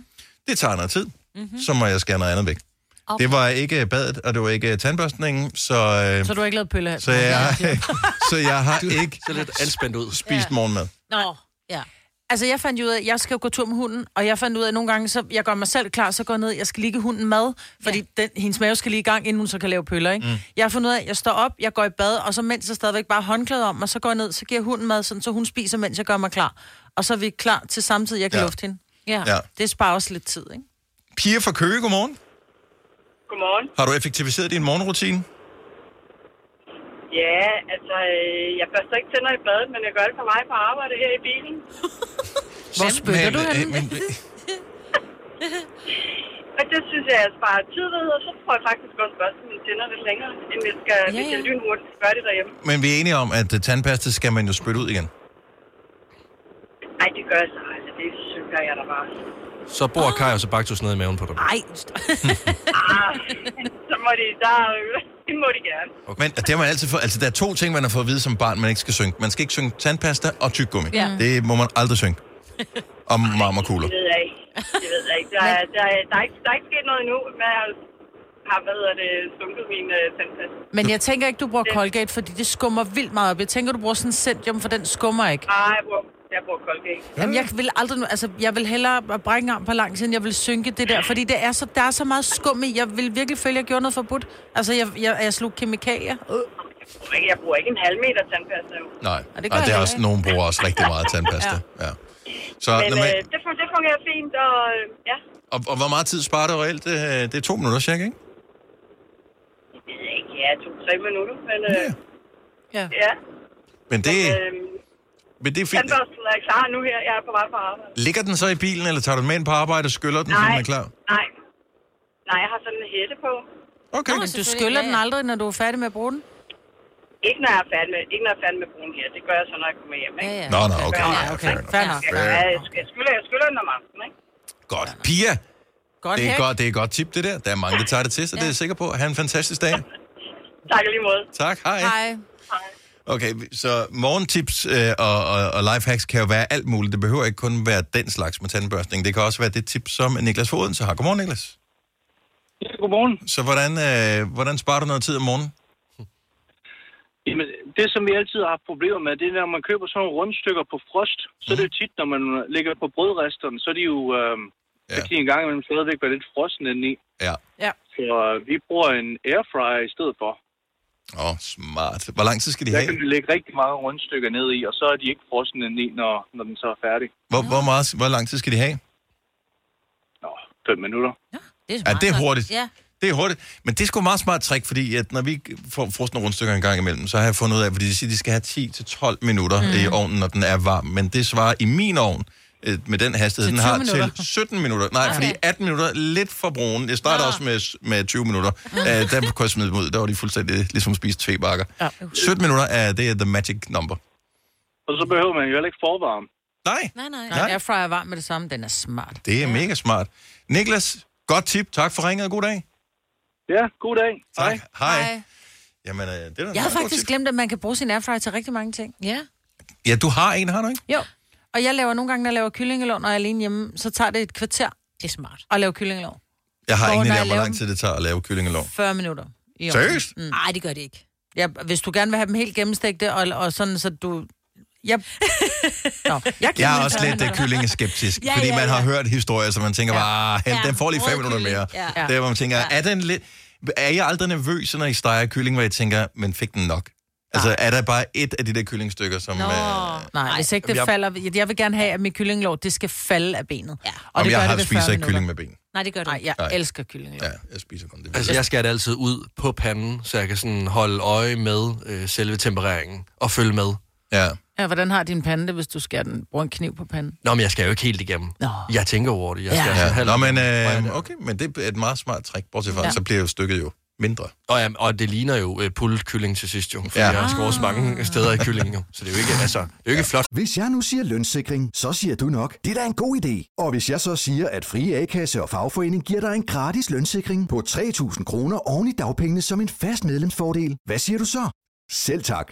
Det tager noget tid, mm-hmm. så må jeg skære noget andet væk. Okay. Det var ikke badet, og det var ikke tandbørstningen, så... Øh, Så du har ikke lavet pølle så jeg, så jeg har ikke Så lidt anspændt ud. spist morgenmad. Nå, ja. Altså, jeg fandt jo ud af, at jeg skal jo gå tur med hunden, og jeg fandt ud af, at nogle gange, så jeg gør mig selv klar, så går jeg ned, jeg skal lige give hunden mad, fordi ja. den, hendes mave skal lige i gang, inden hun så kan lave pøller, ikke? Mm. Jeg har fundet ud af, at jeg står op, jeg går i bad, og så mens jeg stadigvæk bare håndklæder om, og så går jeg ned, så giver hunden mad, sådan, så hun spiser, mens jeg gør mig klar. Og så er vi klar til samtidig, jeg kan Ja. ja. lufte hende. Ja. Ja. Det sparer også lidt tid, ikke? Pia fra Køge, godmorgen. Godmorgen. Har du effektiviseret din morgenrutine? Ja, altså, øh, jeg børster ikke tænder i badet, men jeg gør det på vej på arbejde her i bilen. Hvor spytter du henne? men, Og det synes jeg, jeg sparer tid ved, og så får jeg faktisk også børste mine tænder lidt længere, end hvis, skal, ja, hvis jeg lynhurtigt skal gøre det derhjemme. men vi er enige om, at øh, tandpasta skal man jo spytte ud igen. Nej, det gør jeg så aldrig. Det synker jeg da bare. Så bor Kai og så Baktus nede i maven på dig. Nej. ah, så må de, der, det må de gerne. Men det man altid fået, altså der er to ting, man har fået at vide som barn, man ikke skal synge. Man skal ikke synge tandpasta og tyggegummi. Ja. Det må man aldrig synge. Om marmorkugler. Det ved jeg ikke. Det ved jeg ikke. Der, er, der, er, der, er ikke, der er ikke sket noget endnu, men jeg har, hvad hedder det, sunket min uh, tandpasta. Men jeg tænker ikke, du bruger Colgate, fordi det skummer vildt meget op. Jeg tænker, du bruger sådan en Centium, for den skummer ikke. Nej, jeg bruger, jeg bruger Colgate. Jamen, jeg vil aldrig, nu- altså, jeg vil hellere brække arm på lang siden, jeg vil synke det der, fordi det er så, der er så meget skum i. Jeg vil virkelig føle, at jeg gjorde noget forbudt. Altså, jeg, jeg, jeg slog kemikalier. Øh. Jeg bruger ikke- en halv meter tandpasta. Jo. Nej, det og det er også, nogen bruger også rigtig meget tandpasta. ja. Så, Men når man, øh, det, det fungerer fint, og øh, ja, og, og, hvor meget tid sparer du reelt? Det, er- det er to minutter cirka, ikke? jeg ved ikke, ja, to-tre minutter, men øh, ja. ja. Men det, Øh, men det er fint. tandbørsten er klar nu her. Jeg er på vej på arbejde. Ligger den så i bilen, eller tager du den med ind på arbejde og skyller den, så den er klar? Nej. Nej, jeg har sådan en hætte på. Okay. Men du skyller den aldrig, når du er færdig med at bruge den? Ikke når jeg er færdig med, ikke når jeg er færdig med brugen her. Det gør jeg så, når jeg kommer hjem. Ikke? Ja, ja. Nå, nå, okay. Ja, Ja, okay. fair Fair nok. Jeg, jeg, jeg, jeg, skyller, jeg skyller den om aftenen, ikke? Godt. Pia, Godt det er, godt, det er et godt tip, det der. Der er mange, der tager det til, så det er jeg sikker på. Ha' en fantastisk dag. Tak lige måde. Tak, hej. Hej. Okay, så morgentips øh, og, og, og lifehacks kan jo være alt muligt. Det behøver ikke kun være den slags med tandbørstning. Det kan også være det tip, som Niklas Foden så har. Godmorgen, Niklas. Ja, godmorgen. Så hvordan, øh, hvordan sparer du noget tid om morgenen? Jamen, det, som vi altid har haft problemer med, det er, når man køber sådan nogle rundstykker på frost, så er det jo tit, når man ligger på brødresterne, så er de jo, øh, ja. de en gang imellem stadigvæk være lidt frossen indeni. Ja. Ja. Så øh, vi bruger en airfryer i stedet for. Åh, oh, smart. Hvor lang tid skal de Der have? kan vi lægge rigtig mange rundstykker ned i, og så er de ikke frossen indeni, når, når den så er færdig. Hvor, hvor, meget, hvor lang tid skal de have? Nå, fem minutter. Det Ja, det er hurtigt. Ja. Det er hurtigt. Men det er sgu et meget smart trick, fordi at når vi får frosne rundstykker en gang imellem, så har jeg fundet ud af, fordi de siger, at de skal have 10-12 minutter mm. i ovnen, når den er varm. Men det svarer i min ovn, øh, med den hastighed, den har 20 minutter. til 17 minutter. Nej, Okay. fordi 18 minutter er lidt for brune. Jeg starter Nå. også med, med 20 minutter. Uh, der kunne jeg smide dem ud. Der var de fuldstændig ligesom at spise tvebakker. Ja. 17 minutter er det er the magic number. Og så behøver man jo heller ikke forvarme. Nej, Nej, nej. Nej, airfryer er varm med det samme. Den er smart. det er ja. mega smart. Niklas, godt tip. Tak for ringet. God dag. Ja, god dag. Tak. Hej. Hej. Jamen, øh, det er da Jeg havde faktisk glemt, at man kan bruge sin airfryer til rigtig mange ting. Ja. Ja, du har en, har du ikke? Jo. Og jeg laver nogle gange, når jeg laver kyllingelån, når jeg er alene hjemme, så tager det et kvarter Det er smart. at lave kyllingelån. Jeg har Hvor ingen idé om, hvor lang tid det tager at lave kyllingelov. 40 minutter. i ovnen. Seriøst? Mm. Nej, det gør det ikke. Ja, hvis du gerne vil have dem helt gennemstegte, og, og sådan, så du... Jeg... Nå, jeg, Jeg er også lidt uh, kyllingeskeptisk, Ja, fordi ja, man har ja. hørt historier, så man tænker Ja. bare, ja. den får lige fem minutter rødkylling. mere. Ja. Ja. Det er, hvor man tænker, er den lidt... Er jeg aldrig nervøs, når I steger kylling, hvor jeg tænker, men fik den nok? Altså, er der bare et af de der kyllingstykker, som... Nå. Øh, Nej, hvis ikke det jeg- falder... Jeg vil gerne have, at mit kyllingelår, det skal falde af benet. Ja. Og Om det jeg gør har det spiser 40 ikke kylling med ben. Nej, det gør du Nej, jeg Nej. elsker kyllingelår. Ja, jeg spiser kun det. Altså, jeg skal det altid ud på panden, så jeg kan sådan holde øje med øh, selve tempereringen og følge med. Ja. Ja, hvordan har din pande det, hvis du skærer den, bruger en kniv på panden? Nå, men jeg skal jo ikke helt igennem. Nå. Jeg tænker over det. Jeg Ja. skal Ja. sådan halv- Nå, men øh, okay, men det er et meget smart trick, bortset fra, ja. så bliver jo stykket jo mindre. Og, ja, og det ligner jo øh, pullet kylling til sidst jo, fordi Ja. ja. jeg skal også mange steder i kyllingen jo. Så det er jo ikke, altså, det er jo ikke flot. Hvis jeg nu siger lønssikring, så siger du nok, det er da en god idé. Og hvis jeg så siger, at Frie A-kasse og fagforening giver dig en gratis lønssikring på 3.000 kroner oven i dagpengene som en fast medlemsfordel, hvad siger du så? Selv tak.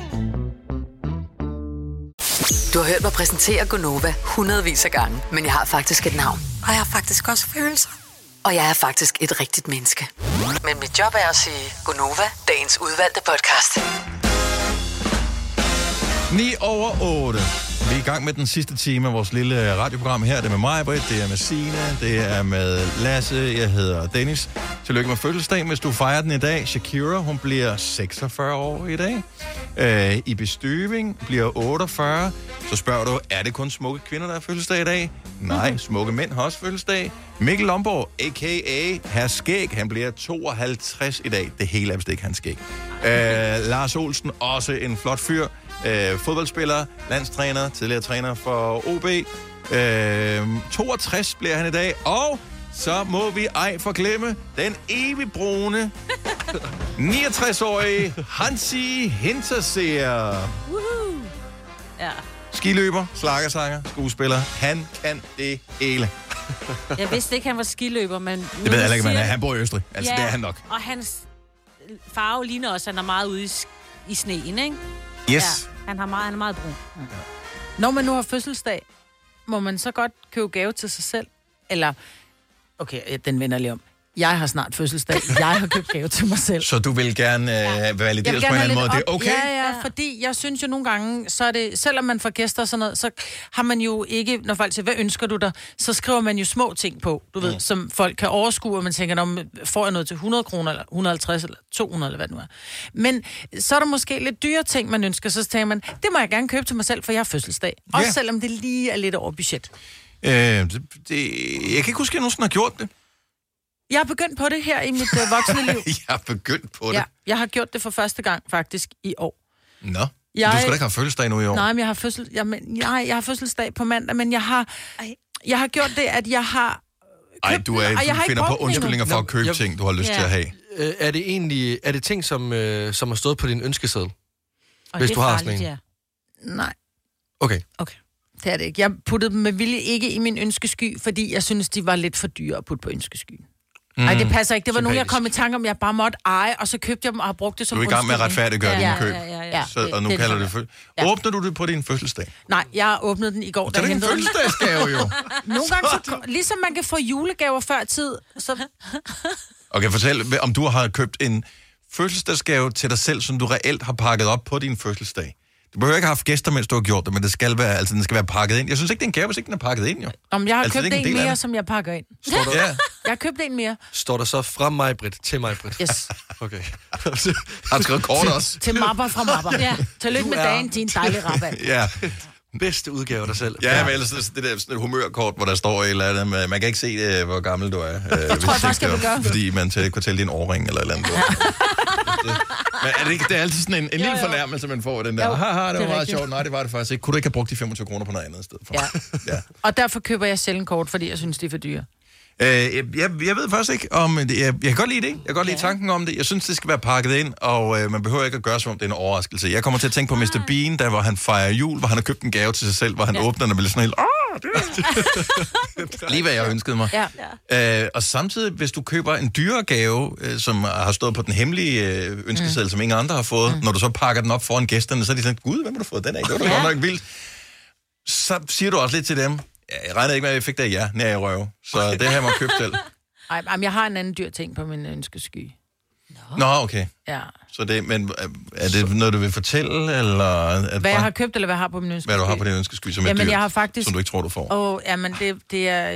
Du har hørt mig præsentere Gonova hundredvis af gange, men jeg har faktisk et navn. Og jeg har faktisk også følelser. Og jeg er faktisk et rigtigt menneske. Men mit job er at sige Gonova, dagens udvalgte podcast. 9 over 8. Vi er i gang med den sidste time af vores lille radioprogram her. Det er med mig, Britt, det er med Signe, det er med Lasse, jeg hedder Dennis. Tillykke med fødselsdagen, hvis du fejrer den i dag. Shakira, hun bliver 46 år i dag. Øh, Ibi Støving bliver 48. Så spørger du, er det kun smukke kvinder, der har fødselsdag i dag? Nej, smukke mænd har også fødselsdag. Mikkel Lomborg, a.k.a. Herr Skæg, han bliver 52 i dag. Det hele er vist ikke hans skæg. Øh, Lars Olsen, også en flot fyr. Øh, fodboldspiller, landstræner, tidligere træner for OB. Øh, 62 bliver han i dag. Og så må vi ej forglemme den evig brune 69-årige Hansi Hinterseer. Woohoo! Ja. Skiløber, slagersanger, skuespiller. Han kan det hele. Jeg vidste ikke, han var skiløber, men... Det ved jeg ikke, men han bor i Østrig. Altså, det er han nok. Og hans farve ligner også, at han er meget ude i, i sneen, ikke? Yes. Ja, han, har meget, han er meget brun. Når man nu har fødselsdag, må man så godt købe gave til sig selv? Eller, okay, ja, den vender lige om. Jeg har snart fødselsdag. Jeg har købt gave til mig selv. Så du vil gerne øh, valideres vil på en anden måde. lidt Det er op- okay? Ja, ja, fordi jeg synes jo nogle gange, så er det, selvom man får gæster og sådan noget, så har man jo ikke, når folk siger, hvad ønsker du dig, så skriver man jo små ting på, du ved, Mm. som folk kan overskue, og man tænker, om får jeg noget til 100 kroner, eller 150, eller 200, eller hvad det nu er. Men så er der måske lidt dyre ting, man ønsker, så tænker man, det må jeg gerne købe til mig selv, for jeg har fødselsdag. Også Ja. selvom det lige er lidt over budget. Øh, det, jeg kan ikke huske, at jeg nogensinde har gjort det. Jeg har begyndt på det her i mit øh, voksne liv. jeg har begyndt på det. Ja, jeg har gjort det for første gang faktisk i år. Nå, jeg... Jeg- du skal da ikke have fødselsdag nu i år. Nej, men jeg har, fødsel, jeg, men, nej, jeg har fødselsdag på mandag, men jeg har, jeg har gjort det, at jeg har... Ej, du, er, Ej, jeg har finder på undskyldninger for at købe Nå, ting, du har lyst Ja. til at have. Øh, er det egentlig er det ting, som, øh, som har stået på din ønskeseddel? Og Hvis det du er har farligt, sådan en. Ja. Nej, Okay. det er det ikke. Jeg puttede dem med vilje ikke i min ønskesky, fordi jeg synes, de var lidt for dyre at putte på ønskeskyen. Mm. Det passer ikke. Det var nogen, jeg Sympatisk. kom i tanke om, jeg bare måtte eje, og så købte jeg dem og har brugt det som Du er i gang med at retfærdiggøre dine køb. Ja, ja, ja. Så, og nu det- kalder du det- det fø- Åbner du det på din fødselsdag? Nej, jeg åbnede den i går. Er det jeg en fødselsdagsgave, jo. Nogle gange, så, ligesom man kan få julegaver før tid, så Okay, fortæl, om du har købt en fødselsdagsgave til dig selv, som du reelt har pakket op på din fødselsdag. Du behøver ikke have haft gæster, mens du har gjort det, men det skal være, altså, den skal være pakket ind. Jeg synes ikke, det er en gave, hvis ikke den er pakket ind, jo. Om jeg har Altså, det købt ikke en en mere, som jeg pakker ind. Står der, Ja. Jeg har købt en mere. står der så fra mig, Britt, til mig, Britt? Yes. Okay. Har du skrevet kort også? Til mapper fra mapper. Ja. Tillykke med dagen, din dejlige rabat. Ja. Bedste udgave af dig selv. Ja, men ellers det der sådan et humørkort, hvor der står et eller andet med, man kan ikke se, øh, hvor gammel du er. Det tror jeg faktisk, jeg vil gøre. Fordi man til kunne tælle din årring eller et eller andet. Men er det, ikke, det er altid sådan en, en lille fornærmelse, man får den der. Jo, Haha, det var det er meget sjovt. Nej, det var det faktisk ikke. Kunne du ikke have brugt de 25 kroner på noget andet sted for? Ja. Og derfor køber jeg sjældent kort, fordi jeg synes, det er for dyre. Øh, jeg, jeg, ved faktisk ikke, om det, jeg, jeg kan godt lide det. Jeg kan godt lide tanken om det. Jeg synes, det skal være pakket ind, og øh, man behøver ikke at gøre, som om det er en overraskelse. Jeg kommer til at tænke på Mr. Bean, der hvor han fejrer jul, hvor han har købt en gave til sig selv, hvor han ja. åbner den og bliver sådan helt... "Åh, det er Lige hvad jeg ønskede mig. Ja. Øh, og samtidig, hvis du køber en dyrere gave, øh, som har stået på den hemmelige øh, ønskeseddel, mm. som ingen andre har fået, mm. når du så pakker den op foran gæsterne, så er de sådan, gud, hvem har du fået den af? Det var da Ja. godt nok vildt. Så siger du også lidt til dem, "Ja, jeg regnede ikke med, at jeg fik det af jer, når jeg røv. Så det her må jeg købe selv. Ej, jamen, jeg har en anden dyr ting på min ønskesky. Nå, okay. Ja. Så det, men øh, er det noget, du vil fortælle, eller at Hvad jeg har købt, eller hvad jeg har på min ønskesky? hvad du har på din ønskesky, som er Jamen, dyrt, jeg har faktisk... som du ikke tror, du får? Åh, jamen, det, det er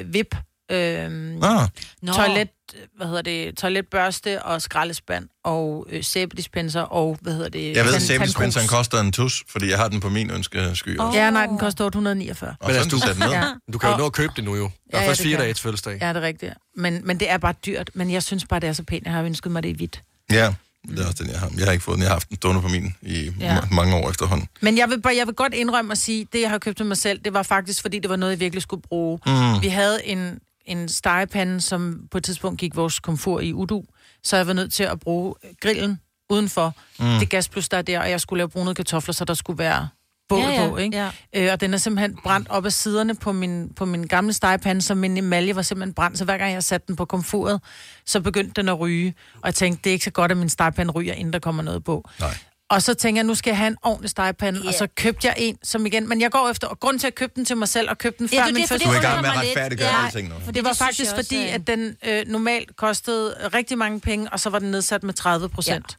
øh, vip. Øh, Ah. toilet, hvad hedder det, toiletbørste og skraldespand og øh, sæbedispenser og, hvad hedder det... Jeg ved, at sæbedispenseren koster en tus, fordi jeg har den på min ønskesky også. Ja, nej, den koster 849. Og sådan, du satte den ned. Ja. Du kan jo nå at købe det nu jo. Der er Ja, ja, først det fire kan dage jeg. til fødselsdag. Ja, det er rigtigt. Men, men det er bare dyrt. Men jeg synes bare, det er så pænt. Jeg har ønsket mig det i hvidt. Ja, det er også den, jeg har. Jeg har ikke fået den. Jeg har haft den stående på min i Ja. ja. mange år efterhånden. Men jeg vil, bare, jeg vil godt indrømme at sige, det jeg har købt til mig selv, det var faktisk, fordi det var noget, jeg virkelig skulle bruge. Mm. Vi havde en, en stegepande, som på et tidspunkt gik vores komfur i udu, så jeg var nødt til at bruge grillen udenfor. Mm. Det gasplus, der er der, og jeg skulle lave brune kartofler, så der skulle være bål Ja, ja, på, ikke? Ja. Øh, og den er simpelthen brændt op ad siderne på min, på min gamle stegepande, så min emalje var simpelthen brændt. Så hver gang jeg satte den på komfuret, så begyndte den at ryge. Og jeg tænkte, det er ikke så godt, at min stegepande ryger, inden der kommer noget på. Nej. Og så tænker jeg, nu skal jeg have en ordentlig stegepande, yeah. og så købte jeg en, som igen... Men jeg går efter... Og grund til at købe den til mig selv, og købe den Ja, før det min det, for det Du er i gang med at mig retfærdiggøre Ja. alting nu. Det var det synes faktisk også, fordi, at den øh, normalt kostede rigtig mange penge, og så var den nedsat med 30 procent. Ja.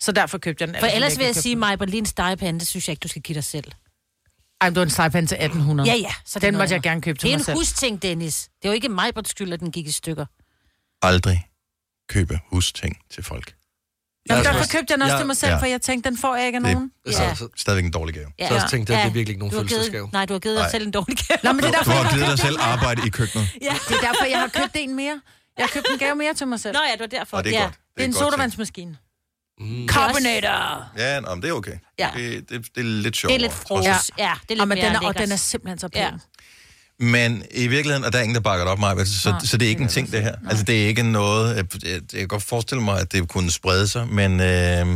Så derfor købte jeg den. For ellers vil jeg sige mig lige en stegepande, det synes jeg ikke, du skal give dig selv. Ej, men det var en stegepande til 1800. Ja, ja. Så Den måtte jeg gerne købe til Det er mig en selv. husting, Dennis. Det er jo ikke mig på skyld, at den gik i stykker. Aldrig købe husting til folk. Jamen, Jeg har derfor også- købte jeg den også jeg- til mig selv, ja. for jeg tænkte, den får jeg ikke af Det nogen. er ja. så, stadigvæk en dårlig gave. Så også tænkte jeg, det er virkelig ikke nogen Du fødselsdagsgave. Nej, du har givet dig selv en dårlig gave. Nå, men det er Du derfor, har jeg har givet dig selv arbejde i køkkenet. Ja. Det er derfor, jeg har købt en mere. Jeg har købt en gave mere til mig selv. Nå ja, det var derfor. Og det er ja. godt. Det er en godt tænkt. sodavandsmaskine. Mm. Carbonator. Ja, nå, men det er okay. Ja. Det, det, det er lidt sjovt. Det er lidt fros. Ja, ja det er lidt og, men mere den er, og den er simpelthen så pæn. Ja. Men i virkeligheden, og der er ingen, der bakker det op mig, så, Nej, så det er ikke en ting, det her. Altså, det er ikke noget... Jeg, jeg, jeg kan godt forestille mig, at det kunne sprede sig, men... Øh,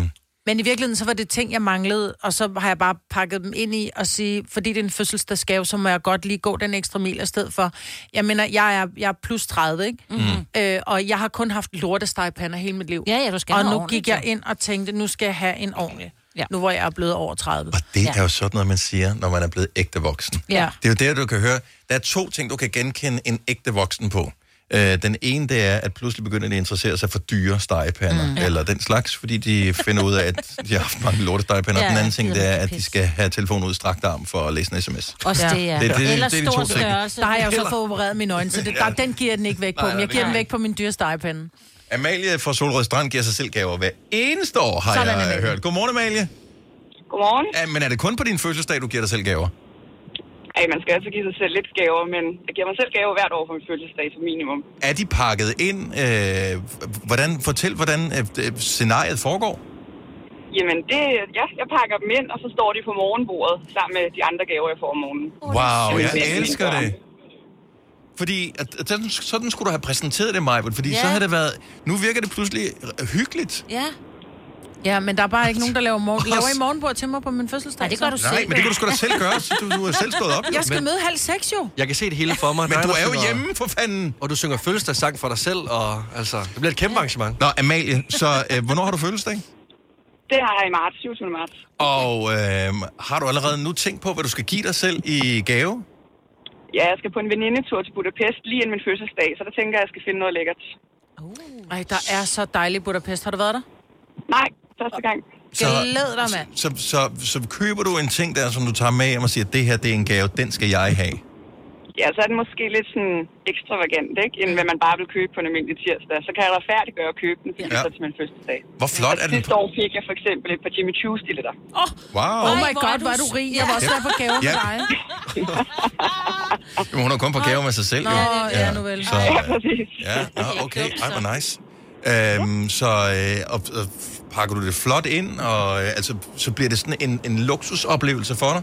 Men i virkeligheden, så var det ting, jeg manglede, og så har jeg bare pakket dem ind i og sige, fordi det er en fødselsdagsgave, så må jeg godt lige gå den ekstra mil i stedet for. Jeg mener, jeg er, jeg er plus 30, ikke? Mm-hmm. Øh, og jeg har kun haft lortestegpander hele mit liv. Ja, ja, du skal Og nu ordentligt, gik jeg ind og tænkte, nu skal jeg have en ordentlig. Ja. Nu hvor jeg er blevet over 30. og det er jo sådan noget, man siger, når man er blevet ægte voksen. Ja. Det er jo der, du kan høre. Der er to ting, du kan genkende en ægte voksen på. Øh, den ene, det er, at pludselig begynder de at interessere sig for dyre stegepander, mm. eller den slags, fordi de finder ud af, at de har haft mange lortestegepander. Ja, den anden ting, det det er at de skal have telefonen ud i strakt arm for at læse en sms. Også Ja. det, ja. Det- det- Eller det er de stor to ting. størrelse. Der har jeg jo så fået opereret mine øjne, så det, der, den giver den ikke væk på. Nej, jeg det giver kan den væk på min dyre stegepande. Amalie fra Solrød Strand giver sig selv gaver hver eneste år, har Sådan, jeg Amalie. hørt. Godmorgen, Amalie. Godmorgen. Ja, men er det kun på din fødselsdag, du giver dig selv gaver? Ej, man skal altså give sig selv lidt gaver, men jeg giver mig selv gaver hvert år på min fødselsdag som minimum. Er de pakket ind? Øh, hvordan, fortæl, hvordan øh, øh, scenariet foregår. Jamen, det, ja, jeg pakker dem ind, og så står de på morgenbordet sammen med de andre gaver, jeg får om morgenen. Wow, Det er jeg elsker det. Fordi at, at, sådan, sådan skulle du have præsenteret det, Maja, fordi Ja. så havde det været... Nu virker det pludselig hyggeligt. Ja. Ja, men der er bare ikke nogen, der laver, morgen, laver I morgenbord til mig på min fødselsdag. Nej, det gør du Nej, men det kan du sgu da selv gøre. så Du, du har selv stået op. Jeg skal Men- møde halv seks jo. Jeg kan se det hele for mig. Men du er jo synger- hjemme, for fanden. Og du synger fødselsdagssang for dig selv, og altså, det bliver et kæmpe arrangement. Nå, Amalie, så øh, hvornår har du fødselsdag? Det har jeg i marts, 27. marts. Og øh, har du allerede nu tænkt på, hvad du skal give dig selv i gave? Ja, jeg skal på en venindetur til Budapest lige inden min fødselsdag, så der tænker jeg, at jeg skal finde noget lækkert. Ej, der er så dejligt Budapest. Har du været der? Nej, første gang. Glæd dig, mand. Så, så, så køber du en ting der, som du tager med hjem og siger, det her det er en gave, den skal jeg have. Ja, så er det måske lidt sådan ekstravagant, ikke? End hvad man bare vil købe på en almindelig tirsdag. Så kan jeg retfærdiggøre at købe den, fordi Ja. ja. så til min fødselsdag. Hvor flot og er den? sidste år fik jeg for eksempel et par Jimmy Choo stilletter. Wow. Oh my god, hvor er du rig. Jeg var også Ja. der på gaver Ja. for dig. Jamen, hun har kun på gave med sig selv, Nå, jo. ja, nu vel. Så, Ja, præcis. ja, nå, okay. Ej, hvor nice. Øhm, så øh, og, og, pakker du det flot ind, og øh, altså, så bliver det sådan en, en luksusoplevelse for dig?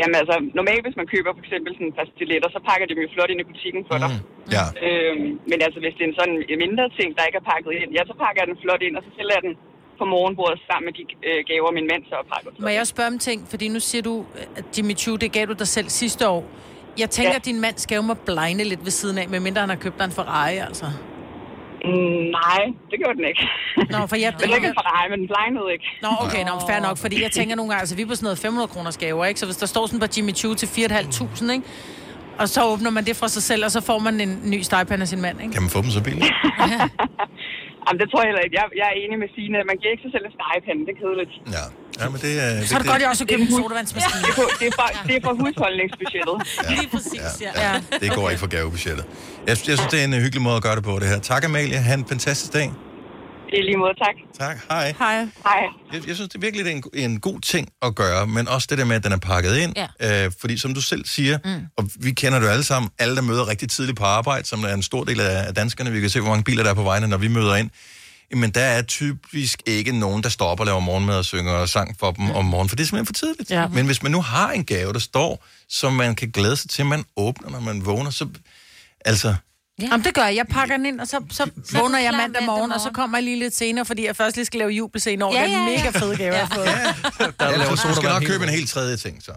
Jamen altså, normalt hvis man køber for eksempel sådan et par stiletter, så pakker de dem jo flot ind i butikken for dig. Ja. Øhm, men altså, hvis det er en sådan en mindre ting, der ikke er pakket ind, ja, så pakker jeg den flot ind, og så sælger jeg den på morgenbordet sammen med de øh, gaver, min mand så har pakket. Må jeg også spørge om ting? Fordi nu siger du, at Jimmy Choo, det gav du dig selv sidste år. Jeg tænker, Ja. at din mands gave må blegne lidt ved siden af, medmindre han har købt dig en Ferrari, altså. Mm, nej, det gjorde den ikke. Nå, for jeg... Men det er ikke en Ferrari, men den blegnede ikke. Nå, okay, nå, fair nok, fordi jeg tænker nogle gange, altså vi er på sådan noget 500 kroners gaver, ikke? Så hvis der står sådan på Jimmy Choo til 4.500, ikke? Og så åbner man det fra sig selv, og så får man en ny stegepande af sin mand, ikke? Kan man få dem så billigt? Jamen, det tror jeg heller ikke. Jeg, jeg er enig med Signe. Man giver ikke sig selv en stegepande. Det er kedeligt. Ja. Ja, men det er... Så er det godt, jeg også har købt en sodavandsmaskine. Det er, for, det, er for, det er for husholdningsbudgettet. Lige præcis, ja. Ja. Det går ikke for gavebudgettet. Jeg, jeg synes, det er en øh, hyggelig måde at gøre det på, det her. Tak, Amalie. Ha' en fantastisk dag. I lige måde, tak. Tak. Hej. Hej. Hej. Jeg, jeg synes det er virkelig, det er en, en god ting at gøre, men også det der med, at den er pakket ind. Ja. Øh, fordi som du selv siger, mm. og vi kender det jo alle sammen, alle der møder rigtig tidligt på arbejde, som er en stor del af af danskerne, vi kan se, hvor mange biler der er på vejene, når vi møder ind. Men der er typisk ikke nogen, der står op og laver morgenmad og synger sang for dem om morgenen, for det er simpelthen for tidligt. Ja. Men hvis man nu har en gave, der står, som man kan glæde sig til, man åbner, når man vågner, så... Altså, Ja. Jamen, det gør jeg. Jeg pakker den ind, og så, så er vågner jeg mandag morgen, og så kommer jeg lige lidt senere, fordi jeg først lige skal lave jubelscene over Ja, ja, den ja, ja. mega fede gave, jeg har fået. Der Ellers laver du skal sodavand nok hele købe en vejen. helt tredje ting, så.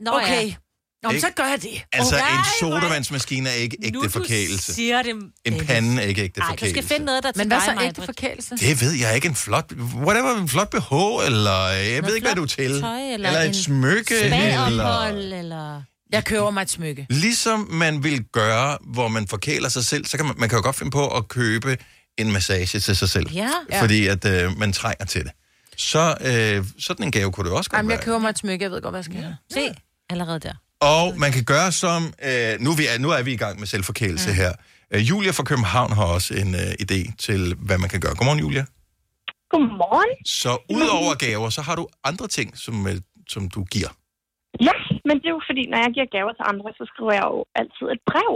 Nå, Okay. Ja. Nå, men så gør jeg det. Altså, Ej, en er- sodavandsmaskine er ikke Nu ægte du forkælelse. siger det. En pande er ikke ægte Nej, du skal forkælelse. finde noget, der er til Men hvad dig, så ægte forkælelse? Det ved jeg ikke. En flot... Whatever, en flot BH, eller... Jeg ved ikke, hvad du er til. Tøj, eller, eller en et smykke, eller... Spaophold, eller... Jeg køber mig et smykke. Ligesom man vil gøre, hvor man forkæler sig selv, så kan man, man kan jo godt finde på at købe en massage til sig selv. Ja. Ja. Fordi at øh, man trænger til det. Så øh, sådan en gave kunne det også godt Jamen, jeg være. køber mig et smykke, jeg ved godt, hvad jeg skal have. Se, allerede der. Og man kan gøre som... Øh, nu, er vi, er- nu er vi i gang med selvforkælelse mm. her. Øh, Julia fra København har også en øh, idé til, hvad man kan gøre. Godmorgen, Julia. Godmorgen. Så udover gaver, så har du andre ting, som, øh, som du giver. Ja, men det er jo fordi, når jeg giver gaver til andre, så skriver jeg jo altid et brev.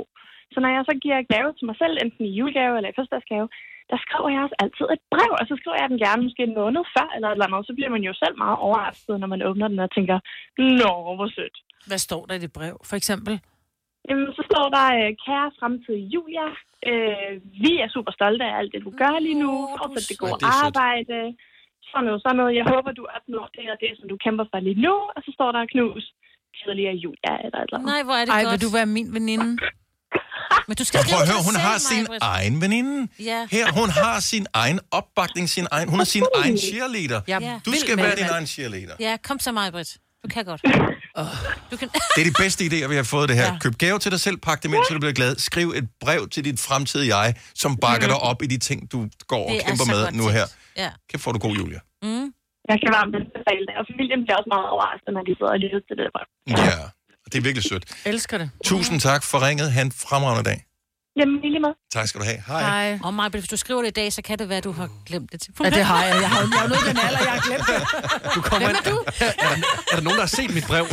Så når jeg så giver gave til mig selv, enten i julegave eller i fødselsdagsgave, der skriver jeg også altid et brev, og så skriver jeg den gerne måske en måned før eller et eller andet, så bliver man jo selv meget overrasket, når man åbner den og tænker, nå, hvor sødt. Hvad står der i det brev, for eksempel? Jamen, så står der, øh, kære fremtidige Julia, øh, vi er super stolte af alt det, du gør lige nu, fortsæt det gode Ej, det er arbejde, sådan noget, sådan noget. Jeg håber, du opnår det og det, som du kæmper for lige nu, og så står der knus, tidligere Julia eller et eller andet. Nej, hvor er det Ej, godt. vil du være min veninde? Men du skal prøv at høre, hun har sin Maj-Brit. egen veninde. Ja. Her, hun har sin egen opbakning, sin egen, hun har sin egen cheerleader. Ja, Du skal være din egen cheerleader. Ja, kom så, Maj-Brit. Du kan godt. Du kan... Det er de bedste idéer, vi har fået det her. Ja. Køb gave til dig selv, pak det med, så du bliver glad. Skriv et brev til dit fremtidige jeg, som bakker dig op i de ting, du går og Det er kæmper med nu her. Ja. Kæft, får du god, Julia. Mm. Jeg kan varmt anbefale det, og familien bliver også meget overrasket, når de sidder og lytter til det. Ja, det er virkelig sødt. Elsker det. Tusind tak for ringet. Han fremragende dag. Jamen, lige med. Tak skal du have. Hej. Hej. Og Maj, hvis du skriver det i dag, så kan det være, at du har glemt det til. Ja, det har jeg. Jeg har jo er nået den alder, jeg har glemt det. Du kommer ind. Er, der, er der nogen, der har set mit brev?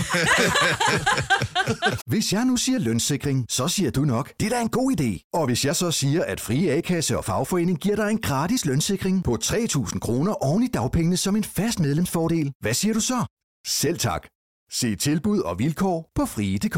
Hvis jeg nu siger lønssikring, så siger du nok, det er da en god idé. Og hvis jeg så siger, at Frie A-kasse og fagforening giver dig en gratis lønssikring på 3.000 kroner oven i dagpengene som en fast medlemsfordel, hvad siger du så? Selv tak. Se tilbud og vilkår på frie.dk.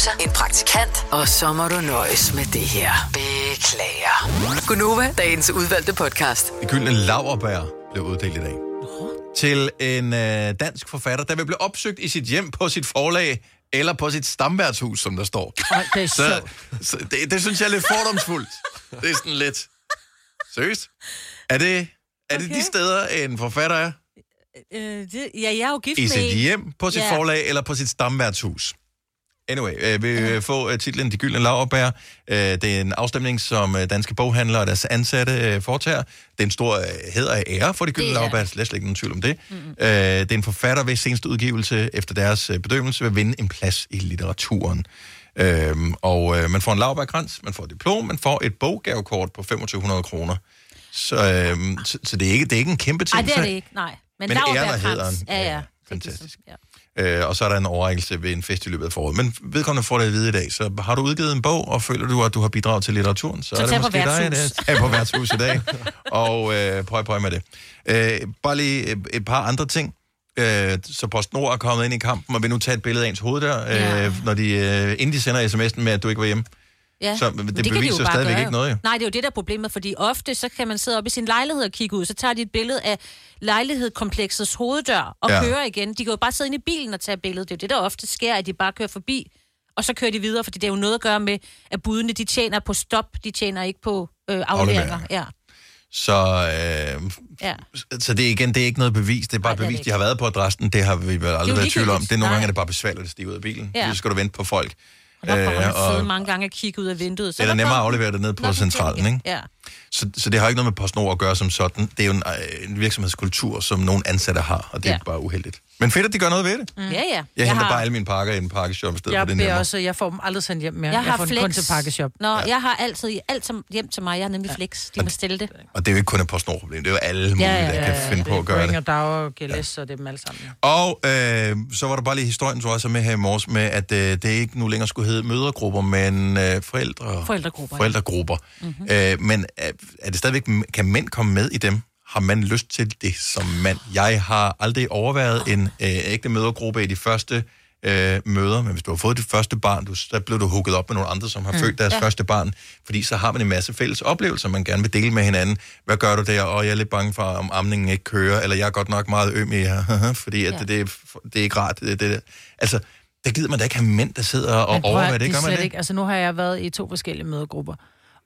En producer. En praktikant. Og så må du nøjes med det her. Beklager. Gunova, dagens udvalgte podcast. Det gyldne laverbær blev uddelt i dag. Til en øh, dansk forfatter, der vil blive opsøgt i sit hjem på sit forlag, eller på sit stamværtshus, som der står. Ej, det er Så, så det, det synes jeg er lidt fordomsfuldt. Det er sådan lidt... Seriøst? Er det, er det de steder, en forfatter er? Øh, det, ja, jeg er jo gift I med sit en. hjem, på sit Ja. forlag eller på sit stamværtshus. Anyway, øh, vi vil få uh, titlen De Gyldne Laverbær. Uh, det er en afstemning, som uh, danske boghandlere og deres ansatte uh, foretager. Det er en stor heder af ære for De Gyldne er- Laverbær, slet ikke nogen tvivl om det. Mm-hmm. Uh, det er en forfatter, hvis seneste udgivelse efter deres uh, bedømmelse vil vinde en plads i litteraturen. Uh, og uh, man får en laverbærkrans, man får et diplom, man får et boggavekort på 2500 kroner. Så, uh, så, så det, er ikke, det er ikke en kæmpe ting. Nej, det er det ikke, nej. Men, Men og hæderen. laurbærkrans. Ja, ja. Fantastisk. Øh, og så er der en overrækkelse ved en fest i løbet af foråret. Men vedkommende får det at vide i dag. Så har du udgivet en bog, og føler du, at du har bidraget til litteraturen, så, Så er det måske dig, der tag på værtshus i dag. Og øh, prøv, prøv med det. Øh, bare lige et, et par andre ting. Øh, så PostNord er kommet ind i kampen, og vil nu tage et billede af ens hoved der, øh, Ja. når de, øh, inden de sender sms'en med, at du ikke var hjemme. Ja. Så det Men kan de beviser jo bare stadigvæk gøre ikke noget, jo. Nej, det er jo det, der er problemet, fordi ofte så kan man sidde op i sin lejlighed og kigge ud, så tager de et billede af lejlighedskomplexets hoveddør og Ja. kører igen. De kan jo bare sidde inde i bilen og tage billedet. Det er jo det, der ofte sker, at de bare kører forbi, og så kører de videre, fordi det er jo noget at gøre med, at budene, de tjener på stop, de tjener ikke på øh, afleveringer. Ja. Så, øh, Ja. så det er igen, det er ikke noget bevis. Det er bare Nej, det er bevis, det de har været på adressen. Det har vi vel aldrig været i tvivl om. Det er nogle Nej. gange, er det bare besværligt at stige ud af bilen. Ja. Så skal du vente på folk. Og der kommer Øh, man og sidde mange gange og kigge ud af vinduet. Så det er nemmere at aflevere det ned på centralen, ikke? Ja. Så, så det har ikke noget med PostNord at gøre som sådan. Det er jo en, øh, en virksomhedskultur, som nogle ansatte har, og det er Ja. bare uheldigt. Men fedt, at de gør noget ved det. Mm. Ja, ja. Jeg, jeg henter bare alle mine pakker i en pakkeshop i stedet Jeg for det nemmere. også, jeg får dem aldrig sendt hjem mere. Jeg Jeg, har får flex. kun til pakkeshop. Nå, ja. jeg har altid alt som, hjem til mig. Jeg er nemlig flex. De må stille det. Og det er jo ikke kun et PostNord-problem. Det er jo alle mulige, der kan finde på at gøre det. og Dag og GLS og dem alle sammen. Og øh, så var der bare lige historien, tror jeg, så med her i morges, med at øh, det ikke nu længere skulle hedde mødergrupper, men øh, forældre, Forældregrupper, ja. forældregrupper. Mm-hmm. Øh, men er, er det stadigvæk, kan mænd komme med i dem? Har man lyst til det som mand? Jeg har aldrig overvejet en øh, ægte mødergruppe i de første øh, møder, men hvis du har fået dit første barn, du, så blev du hooket op med nogle andre, som har Mm. født deres Ja. første barn, fordi så har man en masse fælles oplevelser, man gerne vil dele med hinanden. Hvad gør du der? Og jeg er lidt bange for, om amningen ikke kører, eller jeg er godt nok meget øm i jer, fordi at Ja. det, det, er, det er ikke rart. Det, det, altså, der gider man da ikke have mænd, der sidder og overvejer det, gør man det? Ikke, altså nu har jeg været i to forskellige mødegrupper,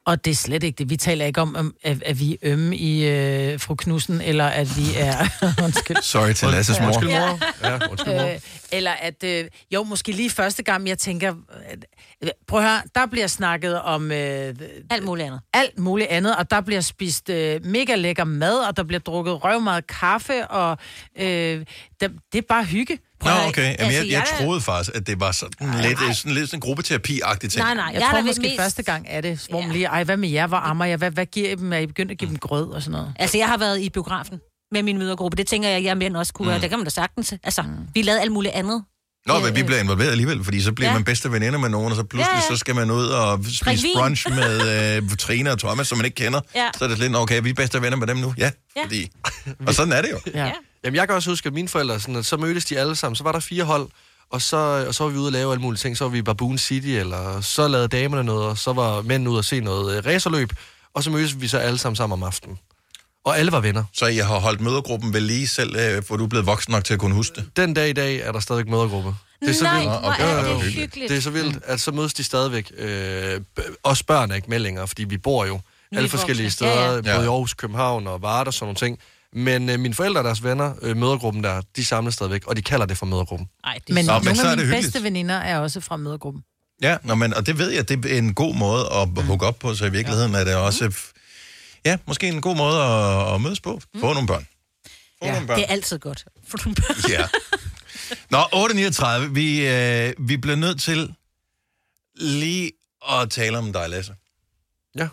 og det er slet ikke det. Vi taler ikke om, om at, at vi er ømme i øh, fru Knudsen, eller at vi er... undskyld. Sorry til Lasses mor. Undskyld, mor. Ja, undskyld, mor. Øh, eller at, øh, jo, måske lige første gang, jeg tænker, at, øh, prøv at høre, der bliver snakket om... Øh, alt muligt andet. Alt muligt andet, og der bliver spist øh, mega lækker mad, og der bliver drukket røvmad kaffe, og øh, der, det er bare hygge. Nå, okay. Jamen, altså, jeg, jeg er- troede faktisk, at det var sådan lidt, sådan lidt sådan en gruppeterapi-agtig ting. Nej, nej, jeg, jeg tror måske mest- mest... første gang er det, hvor man lige, ej, hvad med jer, hvor ammer jeg, hvad, hvad giver I dem, er I begyndt at give dem grød og sådan noget? Altså, jeg har været i biografen med min mødergruppe. Det tænker jeg, at jeg mænd også kunne. Mm. Det kan man da sagtens. Altså, mm. vi lavede alt muligt andet. Nå, men vi bliver involveret alligevel, fordi så bliver Ja. man bedste veninder med nogen, og så pludselig Ja, ja, så skal man ud og spise brunch med øh, Trine og Thomas, som man ikke kender. Ja. Så er det lidt, "Nå, okay, vi er bedste venner med dem nu. Ja, Ja. fordi... Og sådan er det jo. Ja. Jamen, jeg kan også huske, at mine forældre, sådan, at så mødtes de alle sammen. Så var der fire hold, og så, og så var vi ude og lave alle mulige ting. Så var vi i Baboon City, eller så lavede damerne noget, og så var mændene ude og se noget øh, racerløb. Og så mødtes vi så alle sammen sammen om aftenen. Og alle var venner. Så jeg har holdt mødergruppen ved lige selv, øh, for du er blevet voksen nok til at kunne huske det. Den dag i dag er der stadigvæk mødergruppe. Det er så Nej, vildt. hvor er det hyggeligt. Det er så vildt, at så mødes de stadigvæk. Øh, også børn er ikke med længere, fordi vi bor jo alle Nye forskellige voksne. steder, Ja, ja, både i. Aarhus, København og Varde og sådan nogle ting. Men øh, mine forældre og deres venner, øh, mødergruppen der, de samles stadigvæk, og de kalder det for mødergruppen. Ej, Men, Nå, Nå, men nogle så er af det mine hyggeligt. bedste veninder er også fra mødergruppen. Ja, nå, men, og det ved jeg, det er en god måde at mm. hugge op på, så i virkeligheden ja. er det også... Ja, måske en god måde at, at mødes på. Få nogle børn. Få Ja, nogle børn. Det er altid godt. For nogle børn. Ja. Nå, 8.39. Vi, øh, vi bliver nødt til lige at tale om dig, Lasse. Ja.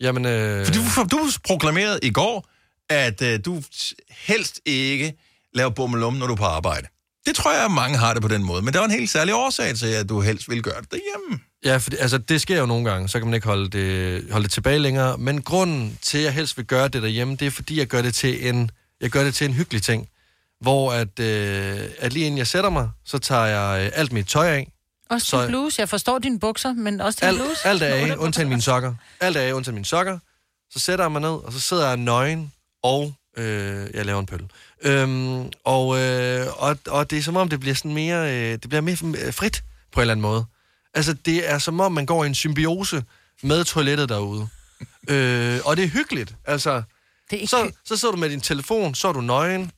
Jamen, øh... For du, du proklamerede i går, at øh, du helst ikke laver bummelum, når du er på arbejde. Det tror jeg, at mange har det på den måde. Men der var en helt særlig årsag til, at du helst ville gøre det derhjemme. Ja, for altså, det sker jo nogle gange, så kan man ikke holde det, holde det tilbage længere. Men grunden til, at jeg helst vil gøre det derhjemme, det er, fordi jeg gør det til en, jeg gør det til en hyggelig ting. Hvor at, øh, at lige inden jeg sætter mig, så tager jeg øh, alt mit tøj af. Også Så- din bluse. Jeg forstår dine bukser, men også din Alt, bluse. alt er af, undtagen mine sokker. Alt er af, undtagen mine sokker. Så sætter jeg mig ned, og så sidder jeg nøgen, og øh, jeg laver en pøl. Øhm, og, øh, og, og det er som om, det bliver sådan mere, øh, det bliver mere øh, frit på en eller anden måde. Altså, det er som om, man går i en symbiose med toilettet derude. øh, og det er hyggeligt. Altså, det er ikke så, så sidder du med din telefon, så er du nøgen,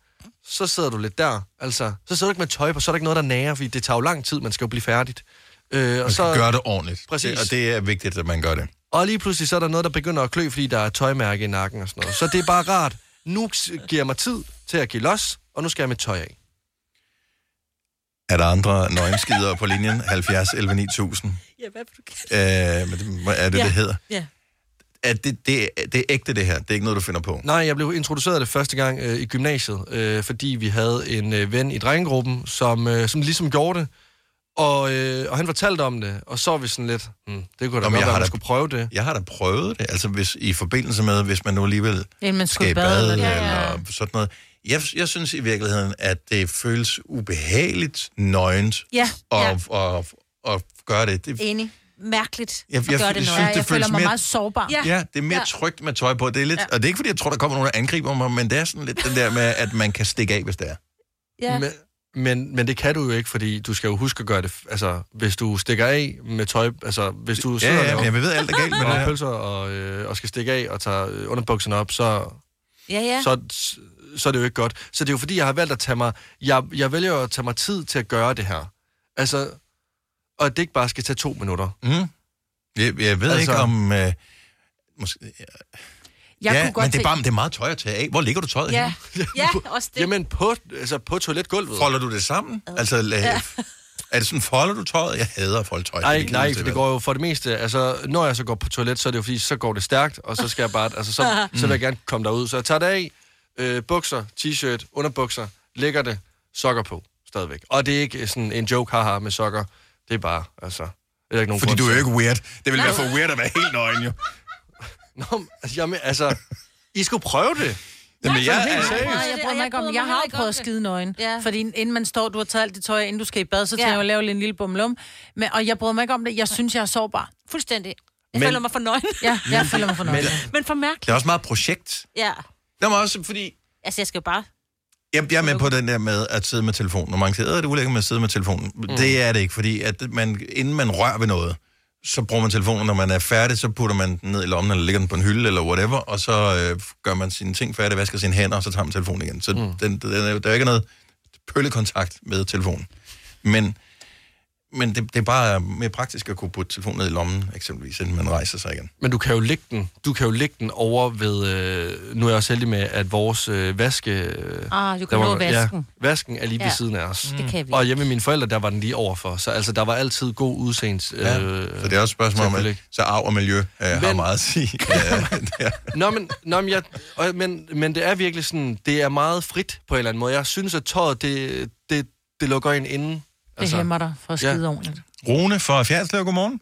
så sidder du lidt der. Altså, så sidder du ikke med tøj på, så er der ikke noget, der nærer, fordi det tager jo lang tid, man skal jo blive færdigt. Øh, Man skal gøre det ordentligt. Præcis. Det, og det er vigtigt, at man gør det. Og lige pludselig så er der noget, der begynder at klø, fordi der er tøjmærke i nakken og sådan noget. Så det er bare rart. Nu giver jeg mig tid til at give los, og nu skal jeg med tøj af. Er der andre nøgenskider på linjen? 70 11 9000. Ja, hvad du Øh, men det, er det, Ja. det hedder? Ja. Er det, det, det er ægte, det her. Det er ikke noget, du finder på. Nej, jeg blev introduceret det første gang øh, i gymnasiet, øh, fordi vi havde en øh, ven i drengegruppen, som, øh, som ligesom gjorde det. Og, øh, og han fortalte om det, og så var vi sådan lidt, hmm, det kunne da Nå, men godt være, at man da- skulle prøve det. Jeg har da prøvet det, altså hvis, i forbindelse med, hvis man nu alligevel Inden man skal i i bad, bad, eller- eller, Ja, ja. eller sådan noget. Jeg, jeg synes i virkeligheden, at det føles ubehageligt nøgent Ja, at, ja. at, at, at gøre det. det Enig. Mærkeligt Jeg- at jeg- gøre jeg det synes, noget. det jeg føler føles mig mere- meget sårbar. Ja. Ja, det er mere Ja. ja. trygt med tøj på. Det er lidt, Ja. ja. Og det er ikke, fordi jeg tror, der kommer nogen, der angriber mig, men det er sådan lidt den der med, at man kan stikke af, hvis det er. Ja. Men, Men, men det kan du jo ikke, fordi du skal jo huske at gøre det. Altså, hvis du stikker af med tøj... Altså, hvis du Ja, sidder ja, og men jeg ved alt er galt med det her. pølser og, øh, og skal stikke af og tager øh, underbukserne op, så, Ja, ja. så, så er det jo ikke godt. Så det er jo fordi, jeg har valgt at tage mig... Jeg, jeg vælger at tage mig tid til at gøre det her. Altså, og at det ikke bare skal tage to minutter. Mm. Jeg, jeg ved Altså- ikke om... Øh, måske, Jeg ja, kunne godt men det er, bare, det er meget tøj at tage af. Hvor ligger du tøjet Ja, henne? ja også det. Jamen, på, altså på toiletgulvet. Folder du det sammen? Altså, Ja. er det sådan, folder du tøjet? Jeg hader at folde tøj. Nej, Det nej, vel? det går jo for det meste, altså når jeg så går på toilet, så er det jo fordi, så går det stærkt, og så skal jeg bare, altså så, så vil jeg gerne komme derud. Så jeg tager det af, øh, bukser, t-shirt, underbukser, lægger det, sokker på, stadigvæk. Og det er ikke sådan en joke, haha, med sokker. Det er bare, altså... Det er ikke nogen Fordi grund du er jo ikke weird. Det ville være for weird at være helt nøgen, jo. Nå, men, altså, jamen, altså, I skulle prøve det. Jamen, jeg, helt seriøst. Nej, jeg bryder mig ikke om Jeg har jo prøvet at skide nøgen. Ja. Fordi inden man står, du har taget alt det tøj, inden du skal i bad, så Ja. tager jeg jo lave en lille bumlum. Men, og jeg bryder mig ikke om det. Jeg synes, jeg er sårbar. Fuldstændig. Jeg Men- føler mig for nøgen. Ja, jeg føler mig for nøgen. Men for mærkeligt. det er også meget projekt. Ja. Det er også fordi... Altså, jeg skal jo bare... Jeg, jeg er med på den der med at sidde med telefonen. Og mange siger, "Øh, det er ulækkert med at sidde med telefonen. Mm. Det er det ikke, fordi at man, inden man rører ved noget, så bruger man telefonen. Når man er færdig, så putter man den ned i lommen, eller lægger den på en hylde, eller whatever, og så øh, gør man sine ting færdig, vasker sine hænder, og så tager man telefonen igen. Så mm. den, den, er, der er ikke noget pøllekontakt med telefonen. Men, men det, det er bare mere praktisk at kunne putte telefonen ned i lommen, eksempelvis, inden man rejser sig igen. Men du kan jo lægge den, du kan jo lægge den over ved, øh, nu er jeg også heldig med, at vores øh, vaske... Øh, Ah, du kan nå vasken. Ja, vasken er lige ja. Ved siden af os. Det kan vi. Og hjemme med mine forældre, der var den lige overfor. Så altså, der var altid god udseends... Øh, Ja, så det er også et spørgsmål om, at så arv og miljø øh, har Men- meget at sige. Ja, Nå, men, nå, men, jeg, og, men, men det er virkelig sådan, det er meget frit på en eller anden måde. Jeg synes, at tøjet, det, det, det lukker en inden. Det hæmmer dig for at ja. skide ordentligt. Rune fra Fjerdslev, godmorgen.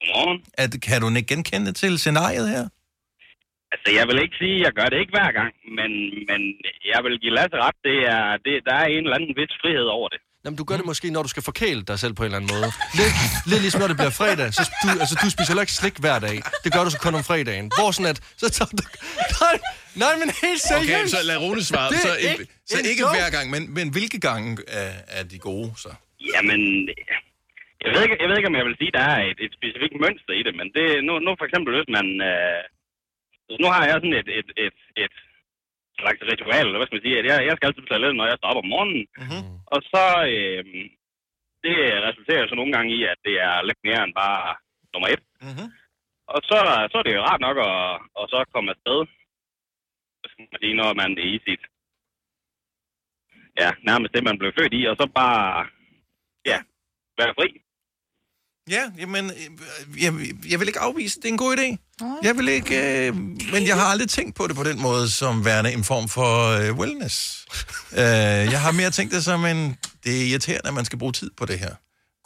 Godmorgen. At, kan du ikke genkende det til scenariet her? Altså, jeg vil ikke sige, at jeg gør det ikke hver gang, men, men jeg vil give Lasse ret. Det er, det, der er en eller anden vis frihed over det. Jamen, du gør det måske, når du skal forkæle dig selv på en eller anden måde. Lidt, lidt ligesom når det bliver fredag, så du, altså, du spiser heller ikke slik hver dag. Det gør du så kun om fredagen. Hvor sådan at, så tager du... Nej, nej, men helt seriøst. Okay, så lad Rune svare. Det er Så, ikke så ikke hver gang, men, men hvilke gange er, er de gode, så? Jamen, jeg ved ikke, jeg ved ikke om jeg vil sige, at der er et, et specifikt mønster i det, men det, nu, nu for eksempel, hvis man... Øh, nu har jeg sådan et, et, et, et slags ritual, eller hvad skal man sige, at jeg, jeg skal altid på toilettet, når jeg står op om morgenen. Mm-hmm. Og så, øh, det resulterer så nogle gange i, at det er lidt mere end bare nummer et. Mm-hmm. Og så, så er det jo rart nok at, at så komme afsted, sige, når man er i sit, ja, nærmest det, man blev født i, og så bare, ja, være fri. Ja, jamen, øh, jeg, jeg vil ikke afvise, det er en god idé. Jeg vil ikke, øh, men jeg har aldrig tænkt på det på den måde, som værende en form for øh, wellness. øh, jeg har mere tænkt det som en, det er irriterende, at man skal bruge tid på det her.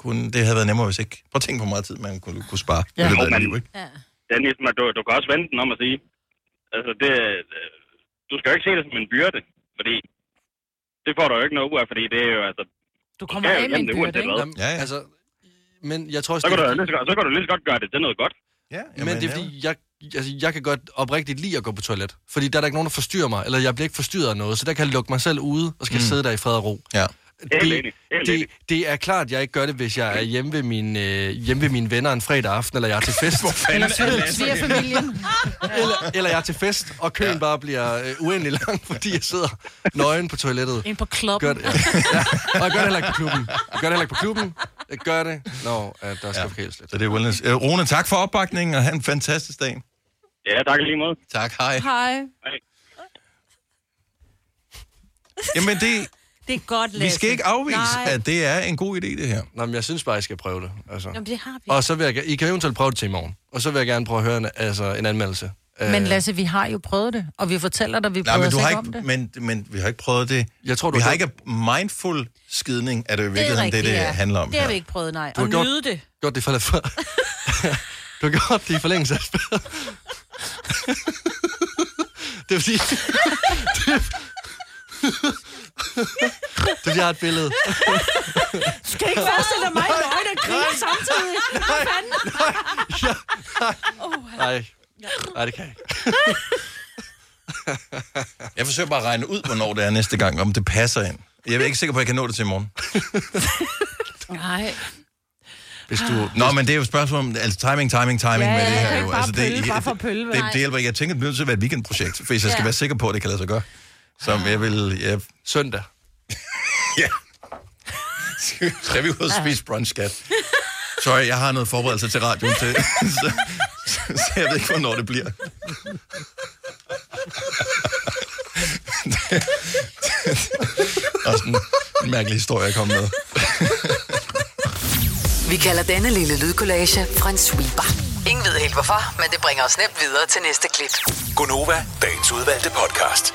Kunne, det havde været nemmere, hvis ikke. Prøv at tænke, hvor meget tid man kunne, kunne spare. Ja. Ja. I løbet af Jo, et men- liv, ikke? Det er ligesom, at du, du kan også vente den om at sige, altså det, øh, du skal jo ikke se det som en byrde, fordi det får du jo ikke noget ud af, fordi det er jo, altså... Du kommer af med en byrde, ikke? Jamen, ja, ja. Altså, men jeg tror Så kan, det du, lige så, godt- så kan du lige så godt gøre det til noget godt. Ja, Men det er fordi, jeg, altså, jeg kan godt oprigtigt lide at gå på toilet. Fordi der er der ikke nogen, der forstyrrer mig, eller jeg bliver ikke forstyrret af noget, så der kan jeg lukke mig selv ude, og skal mm. sidde der i fred og ro. Ja. Helt Det, enig, helt det, enig. det er klart, at jeg ikke gør det, hvis jeg er hjemme ved, min, øh, hjemme ved mine venner en fredag aften, eller jeg er til fest. Eller eller, eller jeg er til fest, og køen ja. bare bliver øh, uendelig lang, fordi jeg sidder nøgen på toilettet. Ind på klubben. Gør det, ja. ja. Og jeg gør det heller ikke på klubben. Jeg gør det heller ikke på klubben. Jeg gør det, når at der skal ja. forkæles lidt. Så det er wellness. Øh, Rune, tak for opbakningen, og have en fantastisk dag. Ja, tak lige måde. Tak, hej. Hej. Jamen, det, Det er godt, vi Lasse. skal ikke afvise, Nej. at det er en god idé, det her. Nå, men jeg synes bare, jeg skal prøve det. Altså. Jamen, det har vi. Og så vil jeg, I kan eventuelt prøve det til i morgen. Og så vil jeg gerne prøve at høre en, altså, en anmeldelse. Men Øh, Lasse, vi har jo prøvet det, og vi fortæller dig, vi Nej, prøver men, os du har ikke om det. men, men vi har ikke prøvet det. Jeg tror, du vi har ikke mindful skidning, er det i Det virkeligheden det, det, ja. handler om Det har vi ikke prøvet, nej. Du Og gjort- nyde det. gjort det for... for du har gjort det i forlængelse af det er fordi... det, er, er har et billede. Du skal ikke forestille dig mig nøgen og grine samtidig. Hvad fanden? Nej, nej, det kan jeg ikke. Jeg forsøger bare at regne ud, hvornår det er næste gang, om det passer ind. Jeg er ikke sikker på, at jeg kan nå det til i morgen. Nej. Hvis du... Nå, men det er jo et spørgsmål om altså, timing, timing, timing Ja, med ja, det jeg her. kan jo. ikke bare altså, det, pølle, bare for at pølle, det, det, nej. det hjælper ikke. Jeg tænker, det bliver nødt til at være et weekendprojekt, hvis jeg skal Ja. være sikker på, at det kan lade sig gøre. Så jeg vil... Jeg... Søndag. ja. Skal vi ud og spise brunch, skat? Sorry, jeg har noget forberedelse til radioen til, så, så, så jeg ved ikke, hvornår det bliver. Også en, en mærkelig historie, jeg kom med. Vi kalder denne lille lydkollage en sweeper. Ingen ved helt hvorfor, men det bringer os nemt videre til næste klip. Gonova, dagens udvalgte podcast.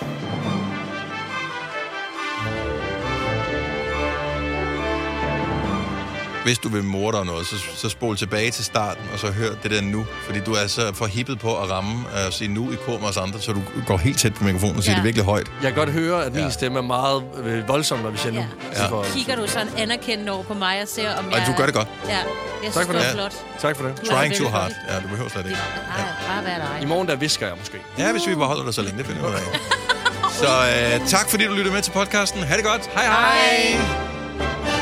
Hvis du vil morde dig noget, så, så spol tilbage til starten, og så hør det der nu. Fordi du er så for hippet på at ramme og uh, sige nu i kor med os andre, så du går helt tæt på mikrofonen og siger Ja. det virkelig højt. Jeg kan godt høre, at min ja. stemme er meget øh, voldsom, når vi siger nu. Ja. For- Kigger du sådan anerkendende over på mig og ser, om Ej, jeg... du gør det godt. Ja, jeg synes, Tak for det det. er flot. Tak for det. Trying too hard. Ja, du behøver slet ikke. Ej, bare vær dig. I morgen der visker jeg måske. Ja, hvis vi beholder dig så længe, det finder vi ud af. Så øh, tak fordi du lyttede med til podcasten. Ha' det godt. Hej hej. hej.